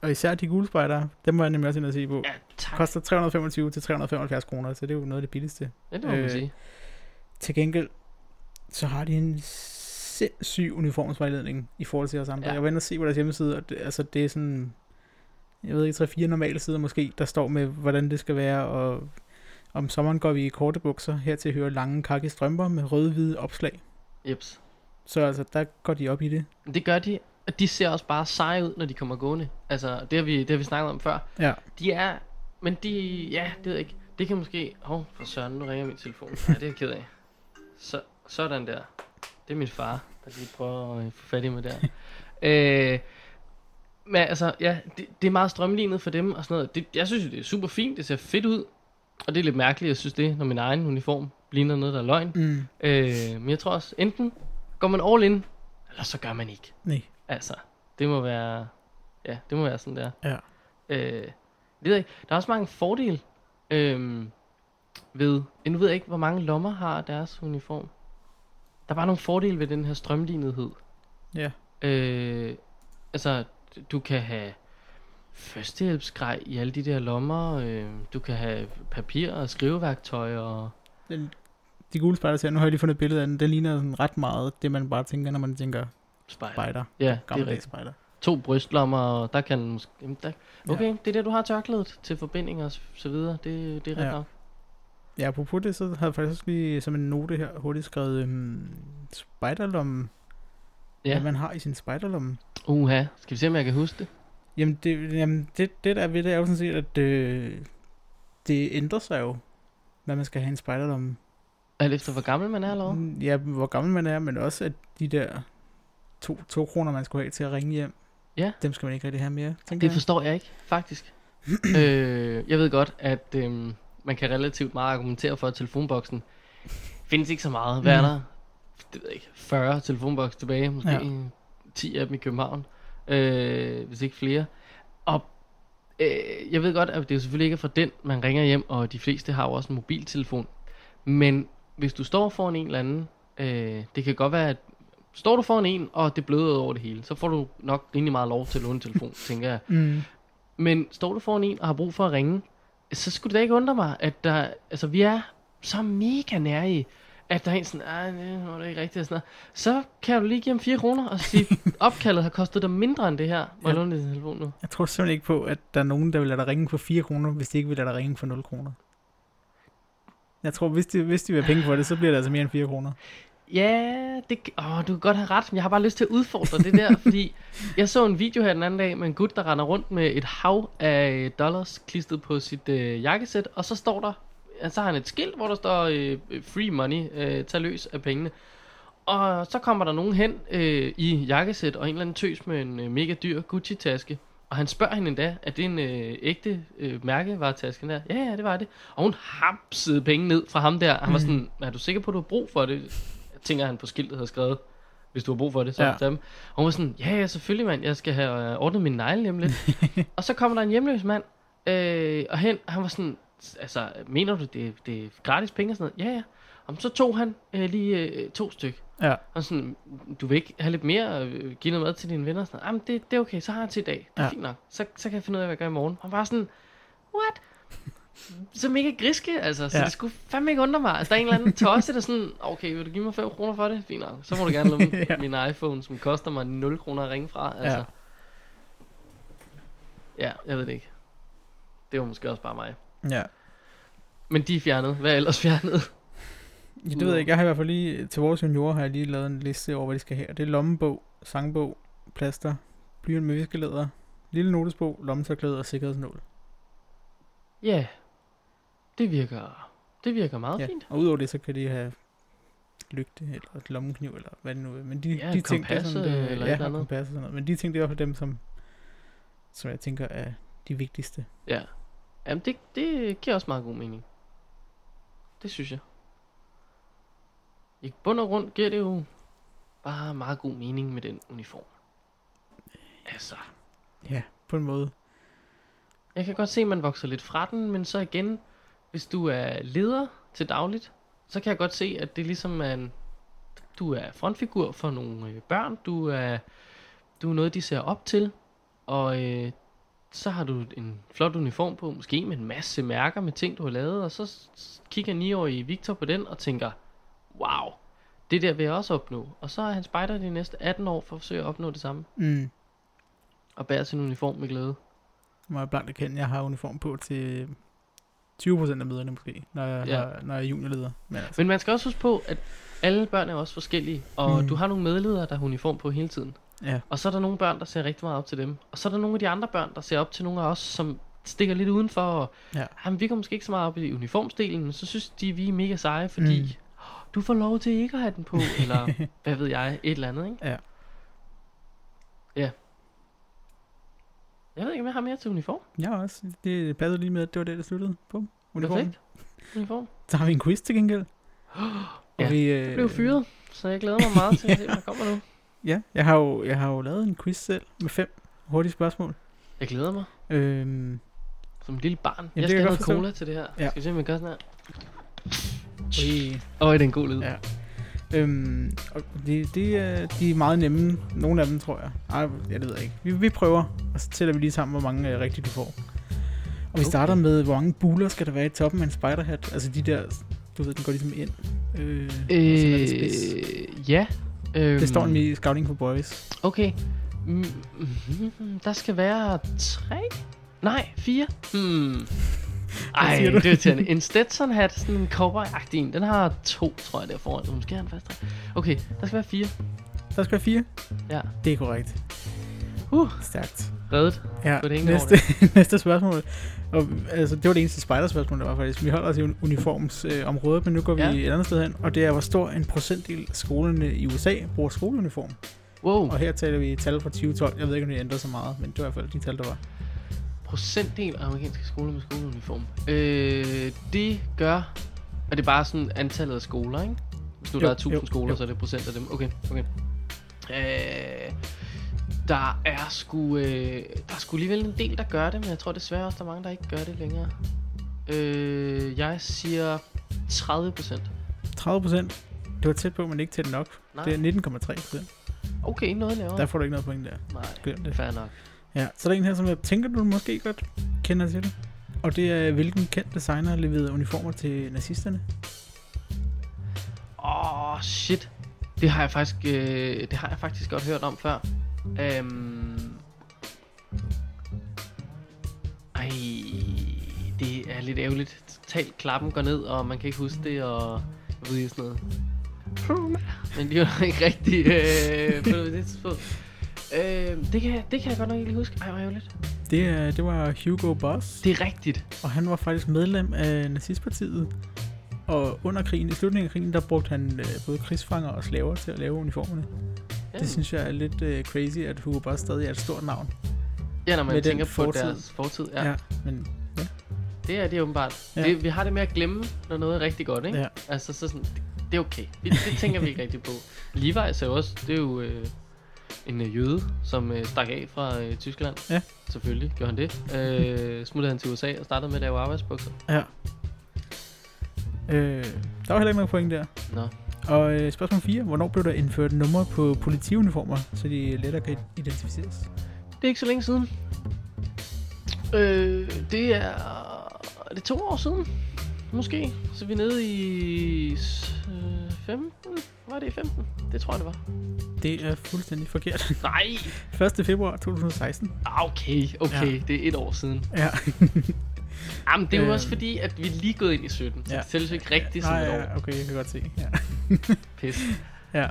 Og især de gule spejdere, dem var jeg nemlig også inde at se på. Ja, tak. Koster 325 til 375 kroner, så det er jo noget af det billigste. Ja, det må man øh, sige. Til gengæld, så har de en sindssyg uniformsvejledning i forhold til os andre. Ja. Ja. Jeg var inde og se på deres hjemmeside, og det, altså det er sådan, jeg ved ikke, 3-4 normale sider måske, der står med, hvordan det skal være, og om sommeren går vi i korte bukser, her til hører lange kakke strømper med røde-hvide opslag. Jeps. Så altså, der går de op i det. Det gør de, og de ser også bare seje ud, når de kommer gående. Altså, det har vi, det har vi snakket om før. Ja. De er, men de, ja, det ved jeg ikke. Det kan måske, hov, oh, for søren, nu ringer min telefon. Nej, det er jeg ked af. Så, sådan der. Det er min far, der lige prøver at øh, få fat i mig der. øh, men altså, ja, det, det er meget strømlignet for dem og sådan noget. Det, jeg synes jo, det er super fint, det ser fedt ud. Og det er lidt mærkeligt, jeg synes det, når min egen uniform ligner noget, der er løgn. Mm. Øh, men jeg tror også, enten går man all in, eller så gør man ikke. Nej. Altså, det må være, ja, det må være sådan der. Ja. Øh, ved jeg ikke. Der er også mange fordele øh, ved, nu ved jeg ikke, hvor mange lommer har deres uniform. Der er bare nogle fordele ved den her strømlignethed. Ja. Øh, altså, du kan have førstehjælpsgrej i alle de der lommer. Øh, du kan have papir og skriveværktøj og... Den, de gule spejder ser, nu har jeg lige fundet et billede af den, den ligner sådan ret meget det, man bare tænker, når man tænker Spejder. spejder. Ja, det er spejder. To brystlommer, og der kan måske... Jamen, der, Ja. okay, det er det, du har tørklædet til forbinding og så videre. Det, det er ret Ja. nok. Ja, apropos det, så havde jeg faktisk lige som en note her hurtigt skrevet øhm, spejderlommen. Ja. Ja. Hvad man har i sin spejderlomme. Uha, skal vi se, om jeg kan huske det? Jamen, det, jamen det, det der er ved det er jo sådan set, at øh, det ændrer sig jo, hvad man skal have i en spejderlomme. Alt efter, hvor gammel man er, eller hvad? Mm, Ja, hvor gammel man er, men også at de der to, to kroner, man skulle have til at ringe hjem, Ja. dem skal man ikke rigtig have mere, Det jeg. forstår jeg ikke, faktisk. øh, jeg ved godt, at øhm, man kan relativt meget argumentere for, at telefonboksen findes ikke så meget. Hvad er Mhm. der? Det ved jeg ikke. 40 telefonboks tilbage, måske Ja. ja. 10 af dem i København, øh, hvis ikke flere. Og øh, jeg ved godt, at det jo selvfølgelig ikke er fra den, man ringer hjem, og de fleste har jo også en mobiltelefon. Men hvis du står foran en eller anden, øh, det kan godt være, at står du foran en, og det bløder over det hele, så får du nok rimelig meget lov til at låne en telefon, tænker jeg. Mm. Men står du foran en og har brug for at ringe, så skulle det da ikke undre mig, at der, altså vi er så mega nære i, at der er en sådan, ej, det var det ikke rigtigt og sådan noget. Så kan du lige give ham 4 kroner og sige, opkaldet har kostet dig mindre end det her. Må jeg låne din telefon nu? Jeg tror simpelthen ikke på, at der er nogen, der vil lade dig ringe for 4 kroner, hvis de ikke vil lade dig ringe for 0 kroner. Jeg tror, hvis de, hvis de vil have penge for det, så bliver det altså mere end 4 kroner. Ja, det, åh, du kan godt have ret, men jeg har bare lyst til at udfordre det der, fordi jeg så en video her den anden dag med en gut, der render rundt med et hav af dollars klistret på sit øh, jakkesæt, og så står der, så har han et skilt, hvor der står øh, free money, øh, tag løs af pengene. Og så kommer der nogen hen øh, i jakkesæt og en eller anden tøs med en øh, mega dyr Gucci-taske. Og han spørger hende endda, er det en øh, ægte øh, mærkevaretaske der? Ja, ja, det var det. Og hun hapsede penge ned fra ham der. Han var Mm. sådan, er du sikker på, at du har brug for det? Jeg tænker, han på skiltet havde skrevet, hvis du har brug for det, så Ja. dem. Og hun var sådan, ja, ja, selvfølgelig mand, jeg skal have øh, ordnet min negle om lidt. og så kommer der en hjemløs mand, øh, og hen, han var sådan, altså, mener du, det, det er gratis penge og sådan noget? Ja, ja. Og så tog han øh, lige øh, to styk. Ja. Og sådan, du vil ikke have lidt mere, øh, give noget mad til dine venner? Sådan. Jamen, det, det er okay, så har jeg til i dag. Det er Ja. fint nok. Så, så kan jeg finde ud af, hvad jeg gør i morgen. Og var sådan, what? Så mega griske, altså. Så Ja. det skulle fandme ikke undre mig. Altså, der er en eller anden tosse, der sådan, okay, vil du give mig 5 kroner for det? Fint nok. Så må du gerne låne ja. min iPhone, som koster mig 0 kroner at ringe fra. Altså. Ja. Ja, jeg ved det ikke. Det var måske også bare mig. Ja. Men de er fjernet. Hvad er ellers fjernet? Ja, det ved jeg ikke. Jeg har i hvert fald lige, til vores juniorer har jeg lige lavet en liste over, hvad de skal have. Det er lommebog, sangbog, plaster, blyant med viskelæder, lille notesbog, lommetørklæde og sikkerhedsnål. Ja, det virker, det virker meget Ja. fint. Og udover det, så kan de have lygte, eller et lommekniv, eller hvad det nu er. Men de, Ja, de et ting, det er sådan, det, eller et ja, eller og andet. sådan noget. Men de ting, det er i hvert fald dem, som, som jeg tænker er de vigtigste. Ja. Jamen, det, det giver også meget god mening. det synes jeg. I bund og grund giver det jo bare meget god mening med den uniform. Altså, Ja, på en måde. jeg kan godt se, at man vokser lidt fra den, men så igen, hvis du er leder til dagligt, så kan jeg godt se, at det ligesom er en, du er frontfigur for nogle øh, børn, du er, du er noget, de ser op til, og øh, så har du en flot uniform på, måske med en masse mærker med ting, du har lavet, og så kigger 9-årige Victor på den og tænker, wow, det der vil jeg også opnå. Og så er han spejder de næste 18 år for at forsøge at opnå det samme, Mm. og bærer sin uniform med glæde. Må jeg blankt erkende, jeg har uniform på til 20% af møderne måske, når jeg, Ja. har, når jeg er juniorleder. Men altså, Men man skal også huske på, at alle børn er også forskellige, og. Mm. du har nogle medledere, der har uniform på hele tiden. ja. Og så er der nogle børn, der ser rigtig meget op til dem. Og så er der nogle af de andre børn, der ser op til nogle af os, som stikker lidt udenfor. Og, Ja. Jamen, vi går måske ikke så meget op i uniformsdelen, men så synes de, vi er mega seje, fordi mm. Du får lov til ikke at have den på, eller hvad ved jeg, et eller andet, ikke? Ja. Ja. Jeg ved ikke, om jeg har mere til uniform. Jeg også. Det passede lige med, at det var det, der sluttede på uniformen. Perfekt. Uniform. Så har vi en quiz til gengæld. Og Ja, vi, øh, Jeg blev fyret, så jeg glæder mig meget til at se, hvad der kommer nu. Ja, jeg har, jo, jeg har jo lavet en quiz selv med fem hurtige spørgsmål. Jeg glæder mig. Øhm, Som et lille barn. Jamen, jeg skal have cola til det her. Ja. Skal vi se, om vi gør sådan her? Åh, det er en god lyd. Ja. øhm, og det, det er, de er meget nemme. Nogle af dem, tror jeg. Ej, jeg ved ikke. Vi, vi prøver, og så tæller vi lige sammen, hvor mange øh, rigtigt du får. Og vi Okay. starter med, hvor mange buler skal der være i toppen af en spiderhat? Altså de der, du ved, den går ligesom ind. Øh, det spids. Øh, ja. Øhm, Det står i Scouting for Boys. Okay. Mm, mm, der skal være tre? Nej, fire. Hmm. Ej, det er irriterende. En Stetson hat, sådan en cowboy-agtig en, den har to, tror jeg, der foran. Så Måske har den fast. Okay, der skal være fire. Der skal være fire. Ja. Det er korrekt. Uh, Stærkt. reddet. Ja, næste, næste spørgsmål. Og, altså, det var det eneste spiderspørgsmål, der var faktisk. Vi holder os i un- uniformsområdet, øh, men nu går vi Ja. et andet sted hen. Og det er, hvor stor en procentdel af skolerne i USA bruger skoleuniform. Wow. Og her taler vi tal fra 2012. Jeg ved ikke, om det ændrer så meget, men det var i hvert fald de tal, der var. Procentdel af amerikanske skoler med skoleuniform. Øh, det gør... Er det bare sådan antallet af skoler, ikke? Hvis nu Jo, der er 1000 jo, skoler, jo. så er det procent af dem. Okay, okay. Øh, der er sgu... Øh, der er sgu alligevel en del, der gør det, men jeg tror desværre også, der er mange, der ikke gør det længere. Øh, jeg siger 30 procent. 30 procent. Det var tæt på, men ikke tæt nok. Nej. Det er 19,3 procent. Okay, noget lavere. Der får du ikke noget point der. Nej, Glem det. fair nok. Ja, så er der en her, som jeg tænker, du måske godt kender til det. Og det er, hvilken kendt designer leverede uniformer til nazisterne? Åh, oh, shit. Det har jeg faktisk, øh, det har jeg faktisk godt hørt om før. Øhm... Ej, det er lidt ærgerligt. Totalt klappen går ned, og man kan ikke huske det, og jeg ved ikke sådan noget. Men de var ikke rigtig øh, på det tidspunkt. Øh, det, kan, det kan jeg godt nok ikke lige huske. Ej, hvor ærgerligt. Det, det var Hugo Boss, Det er rigtigt. og han var faktisk medlem af nazistpartiet. Og under krigen, i slutningen af krigen, der brugte han øh, både krigsfanger og slaver til at lave uniformerne. Ja, Det synes jeg er lidt øh, crazy, at Hugo Boss stadig er et stort navn. ja når man med tænker på fortid. deres fortid. Ja, Ja, ja. men det er det åbenbart. Ja. Ja. Det, vi har det med at glemme, når noget er rigtig godt, ikke? ja. Altså, så sådan, det, det er okay. Det, det tænker vi ikke rigtig på. Levi's er jo også, det er jo øh, en øh, jøde, som øh, stak af fra øh, Tyskland. Ja. Selvfølgelig gjorde han det. Øh, smuttede han til USA og startede med at lave arbejdsbukser. ja. Øh, der var heller ikke nogen point der. Nå. Og øh, spørgsmål 4. Hvornår blev der indført numre på politiuniformer, så de lettere kan identificeres? Det er ikke så længe siden. Øh, det er... Er det to år siden? Måske. Så vi er nede i... Øh, 15? Var det i 15? Det tror jeg, det var. Det er fuldstændig forkert. Nej! 1. februar 2016. Ah, Okay, okay. Ja. Det er et år siden. Ja. Jamen, det er jo Øhm. også fordi, at vi lige gået ind i 17. Så Ja. det tælles ikke rigtigt som Nej, et år. ja, okay, jeg kan godt se. Ja. Pis. ja.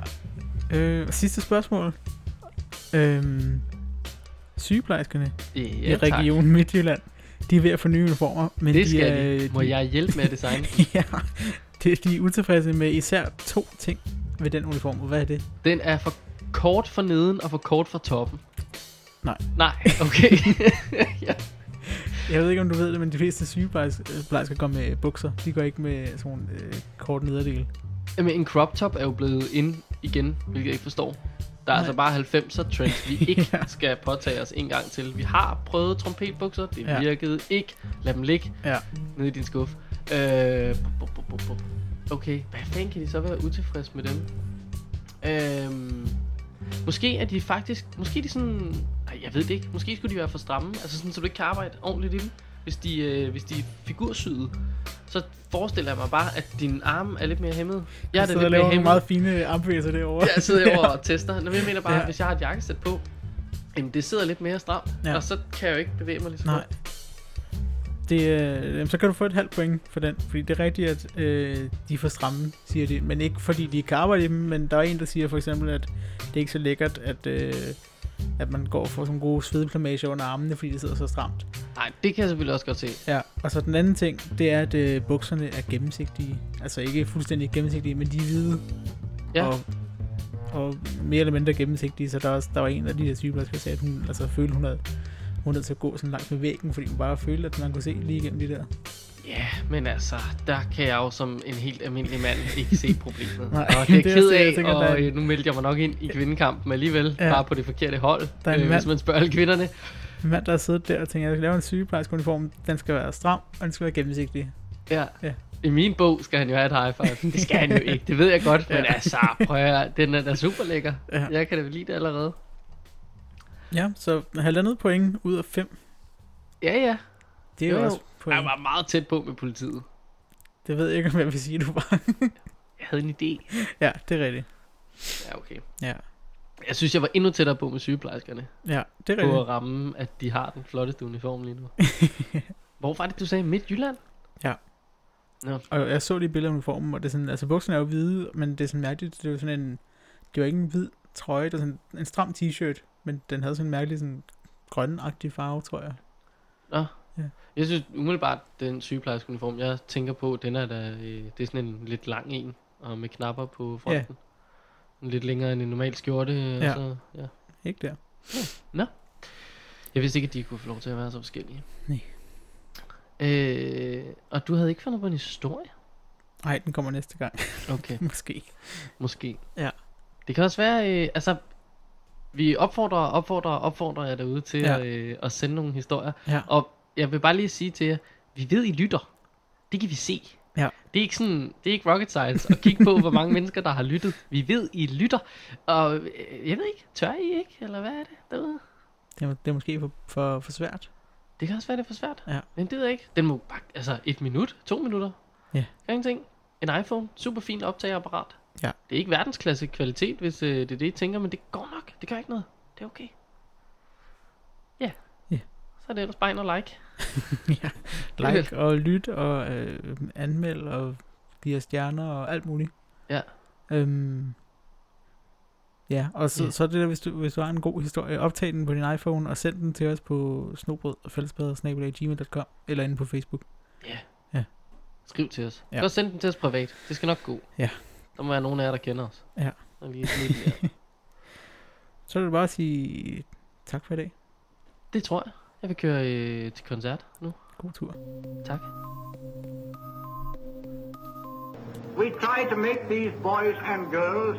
Øh, sidste spørgsmål. Øhm, sygeplejerskerne Ja, i tak. Region Midtjylland, de er ved at få nye uniformer, men Det de skal er, de. Må de, jeg hjælpe med at designe? ja, det, de er utilfredse med især to ting ved den uniform. Hvad er det? Den er for kort for neden og for kort for toppen. Nej. Nej, okay. ja. Jeg ved ikke, om du ved det, men de fleste sygeplejersker går med bukser. De går ikke med sådan nogle øh, kort nederdel. Jamen, en crop top er jo blevet ind igen, hvilket jeg ikke forstår. Der er Nej. altså bare 90'er trends, vi ikke Ja. skal påtage os en gang til. Vi har prøvet trompetbukser, det Ja. virkede ikke. Lad dem ligge Ja. nede i din skuffe. Øh, bup, bup, okay, hvad fanden kan de så være utilfredse med dem? Øhm, måske er de faktisk, måske er de sådan, nej, jeg ved det ikke, måske skulle de være for stramme, altså sådan, så du ikke kan arbejde ordentligt i dem. Hvis de, øh, hvis de er figursyede, så forestiller jeg mig bare, at din arm er lidt mere hæmmet. Jeg er lidt mere hæmmet. meget fine armbevægelser derovre. Jeg sidder herovre og tester. Nå, jeg mener bare, Ja. hvis jeg har et jakkesæt på, jamen det sidder lidt mere stramt, ja. og så kan jeg jo ikke bevæge mig lige så Nej. godt. Det, øh, så kan du få et halvt point for den, fordi det er rigtigt, at øh, de er for stramme, siger de. Men ikke fordi de ikke kan arbejde i dem, men der er en, der siger for eksempel, at det er ikke så lækkert, at, øh, at man går for sådan gode svedplamage under armene, fordi det sidder så stramt. Nej, det kan jeg selvfølgelig også godt se. Ja, og så den anden ting, det er, at øh, bukserne er gennemsigtige. Altså ikke fuldstændig gennemsigtige, men de er hvide. Ja. Og, og mere eller mindre gennemsigtige, så der, er også, der var en af de her sygeplejersker, der sagde, at hun altså, følte, hun havde hun havde til at gå sådan langt med væggen, fordi hun bare følte, at man kunne se lige igennem de der. Ja, men altså, der kan jeg jo som en helt almindelig mand ikke se problemet. Nej, og det er det er ked det, jeg af, tænker, der er- og øh, nu meldte jeg mig nok ind i kvindekampen alligevel, Ja. bare på det forkerte hold, Der er øh, mand- hvis man spørger alle kvinderne. En mand, der har siddet der og tænkt, at jeg skal lave en sygeplejerskeuniform, den skal være stram, og den skal være gennemsigtig. Ja. Ja. I min bog skal han jo have et high five. Det skal han jo ikke, det ved jeg godt, men Ja. altså, prøv at høre, den er da super lækker. Ja. Jeg kan da vel lide det allerede. Ja, så halvandet point ud af fem. Ja, ja. Det er jo, Jo, også point. Jeg var meget tæt på med politiet. Det ved jeg ikke, om jeg vil sige, du var. Jeg havde en idé. ja, det er rigtigt. Ja, okay. Ja, Jeg synes, jeg var endnu tættere på med sygeplejerskerne. ja det er På rigtigt. at ramme, at de har den flotteste uniform lige nu. Hvor var det, du sagde? Midtjylland? Ja. Nå. Og jeg så de billeder af uniformen, og det er sådan, altså bukserne er jo hvide, men det er sådan mærkeligt, det er jo sådan en, det var ikke en hvid trøje, det var sådan en stram t-shirt, men den havde sådan en mærkelig sådan grønagtig farve, tror jeg. Nå. Ja. Jeg synes umiddelbart, den sygeplejerskeuniform, jeg tænker på, den er da, øh, det er sådan en lidt lang en, og med knapper på fronten. En Lidt længere end en normal skjorte. Ja. Så, ja. Ikke der. Jeg vidste ikke, at de kunne få lov til at være så forskellige. Nej. Øh, og du havde ikke fundet på en historie? Nej, den kommer næste gang, Okay, måske. måske. Ja. Det kan også være, øh, altså, vi opfordrer, opfordrer, opfordrer jer derude til Ja. at, øh, at sende nogle historier. Ja. Og jeg vil bare lige sige til jer, vi ved, I lytter. Det kan vi se. Ja. Det er ikke sådan, det er ikke rocket science at kigge på, hvor mange mennesker, der har lyttet. Vi ved, I lytter. Og øh, jeg ved ikke, tør I ikke? Eller hvad er det derude? Det er, det er måske for, for, for svært. Det kan også være, det er for svært. Ja. Men det ved jeg ikke. Den må bare, altså et minut, to minutter. Ja. Kan ingenting. En iPhone, super fint optagerapparat. Ja. Det er ikke verdensklasse kvalitet, hvis øh, det er det, I tænker, men det går nok. Det gør ikke noget. Det er okay. Ja. Ja. Så er det ellers bare ind og like. ja. Like og lyt og øh, anmeld og give os stjerner og alt muligt. Ja. Øhm, ja, og så, Ja. så er det der, hvis du, hvis du har en god historie, optag den på din iPhone og send den til os på snobrød og fællesbader.gmail.com eller inde på Facebook. Ja. Ja. Skriv til os. Ja. Godt send den til os privat. Det skal nok gå. Ja. Der må være nogen af jer, der kender os. Ja. Og lige den der. Så er det bare sige tak for i dag. Det tror jeg. Jeg vil køre øh, til koncert nu. God tur. Tak. We try to make these boys and girls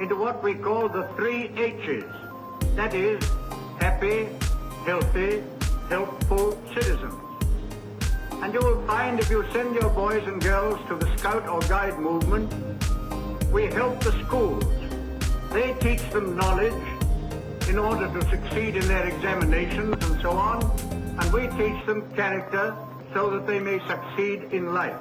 into what we call the three H's. That is, happy, healthy, helpful citizens. And you will find if you send your boys and girls to the Scout or Guide movement, we help the schools. They teach them knowledge in order to succeed in their examinations and so on, and we teach them character so that they may succeed in life.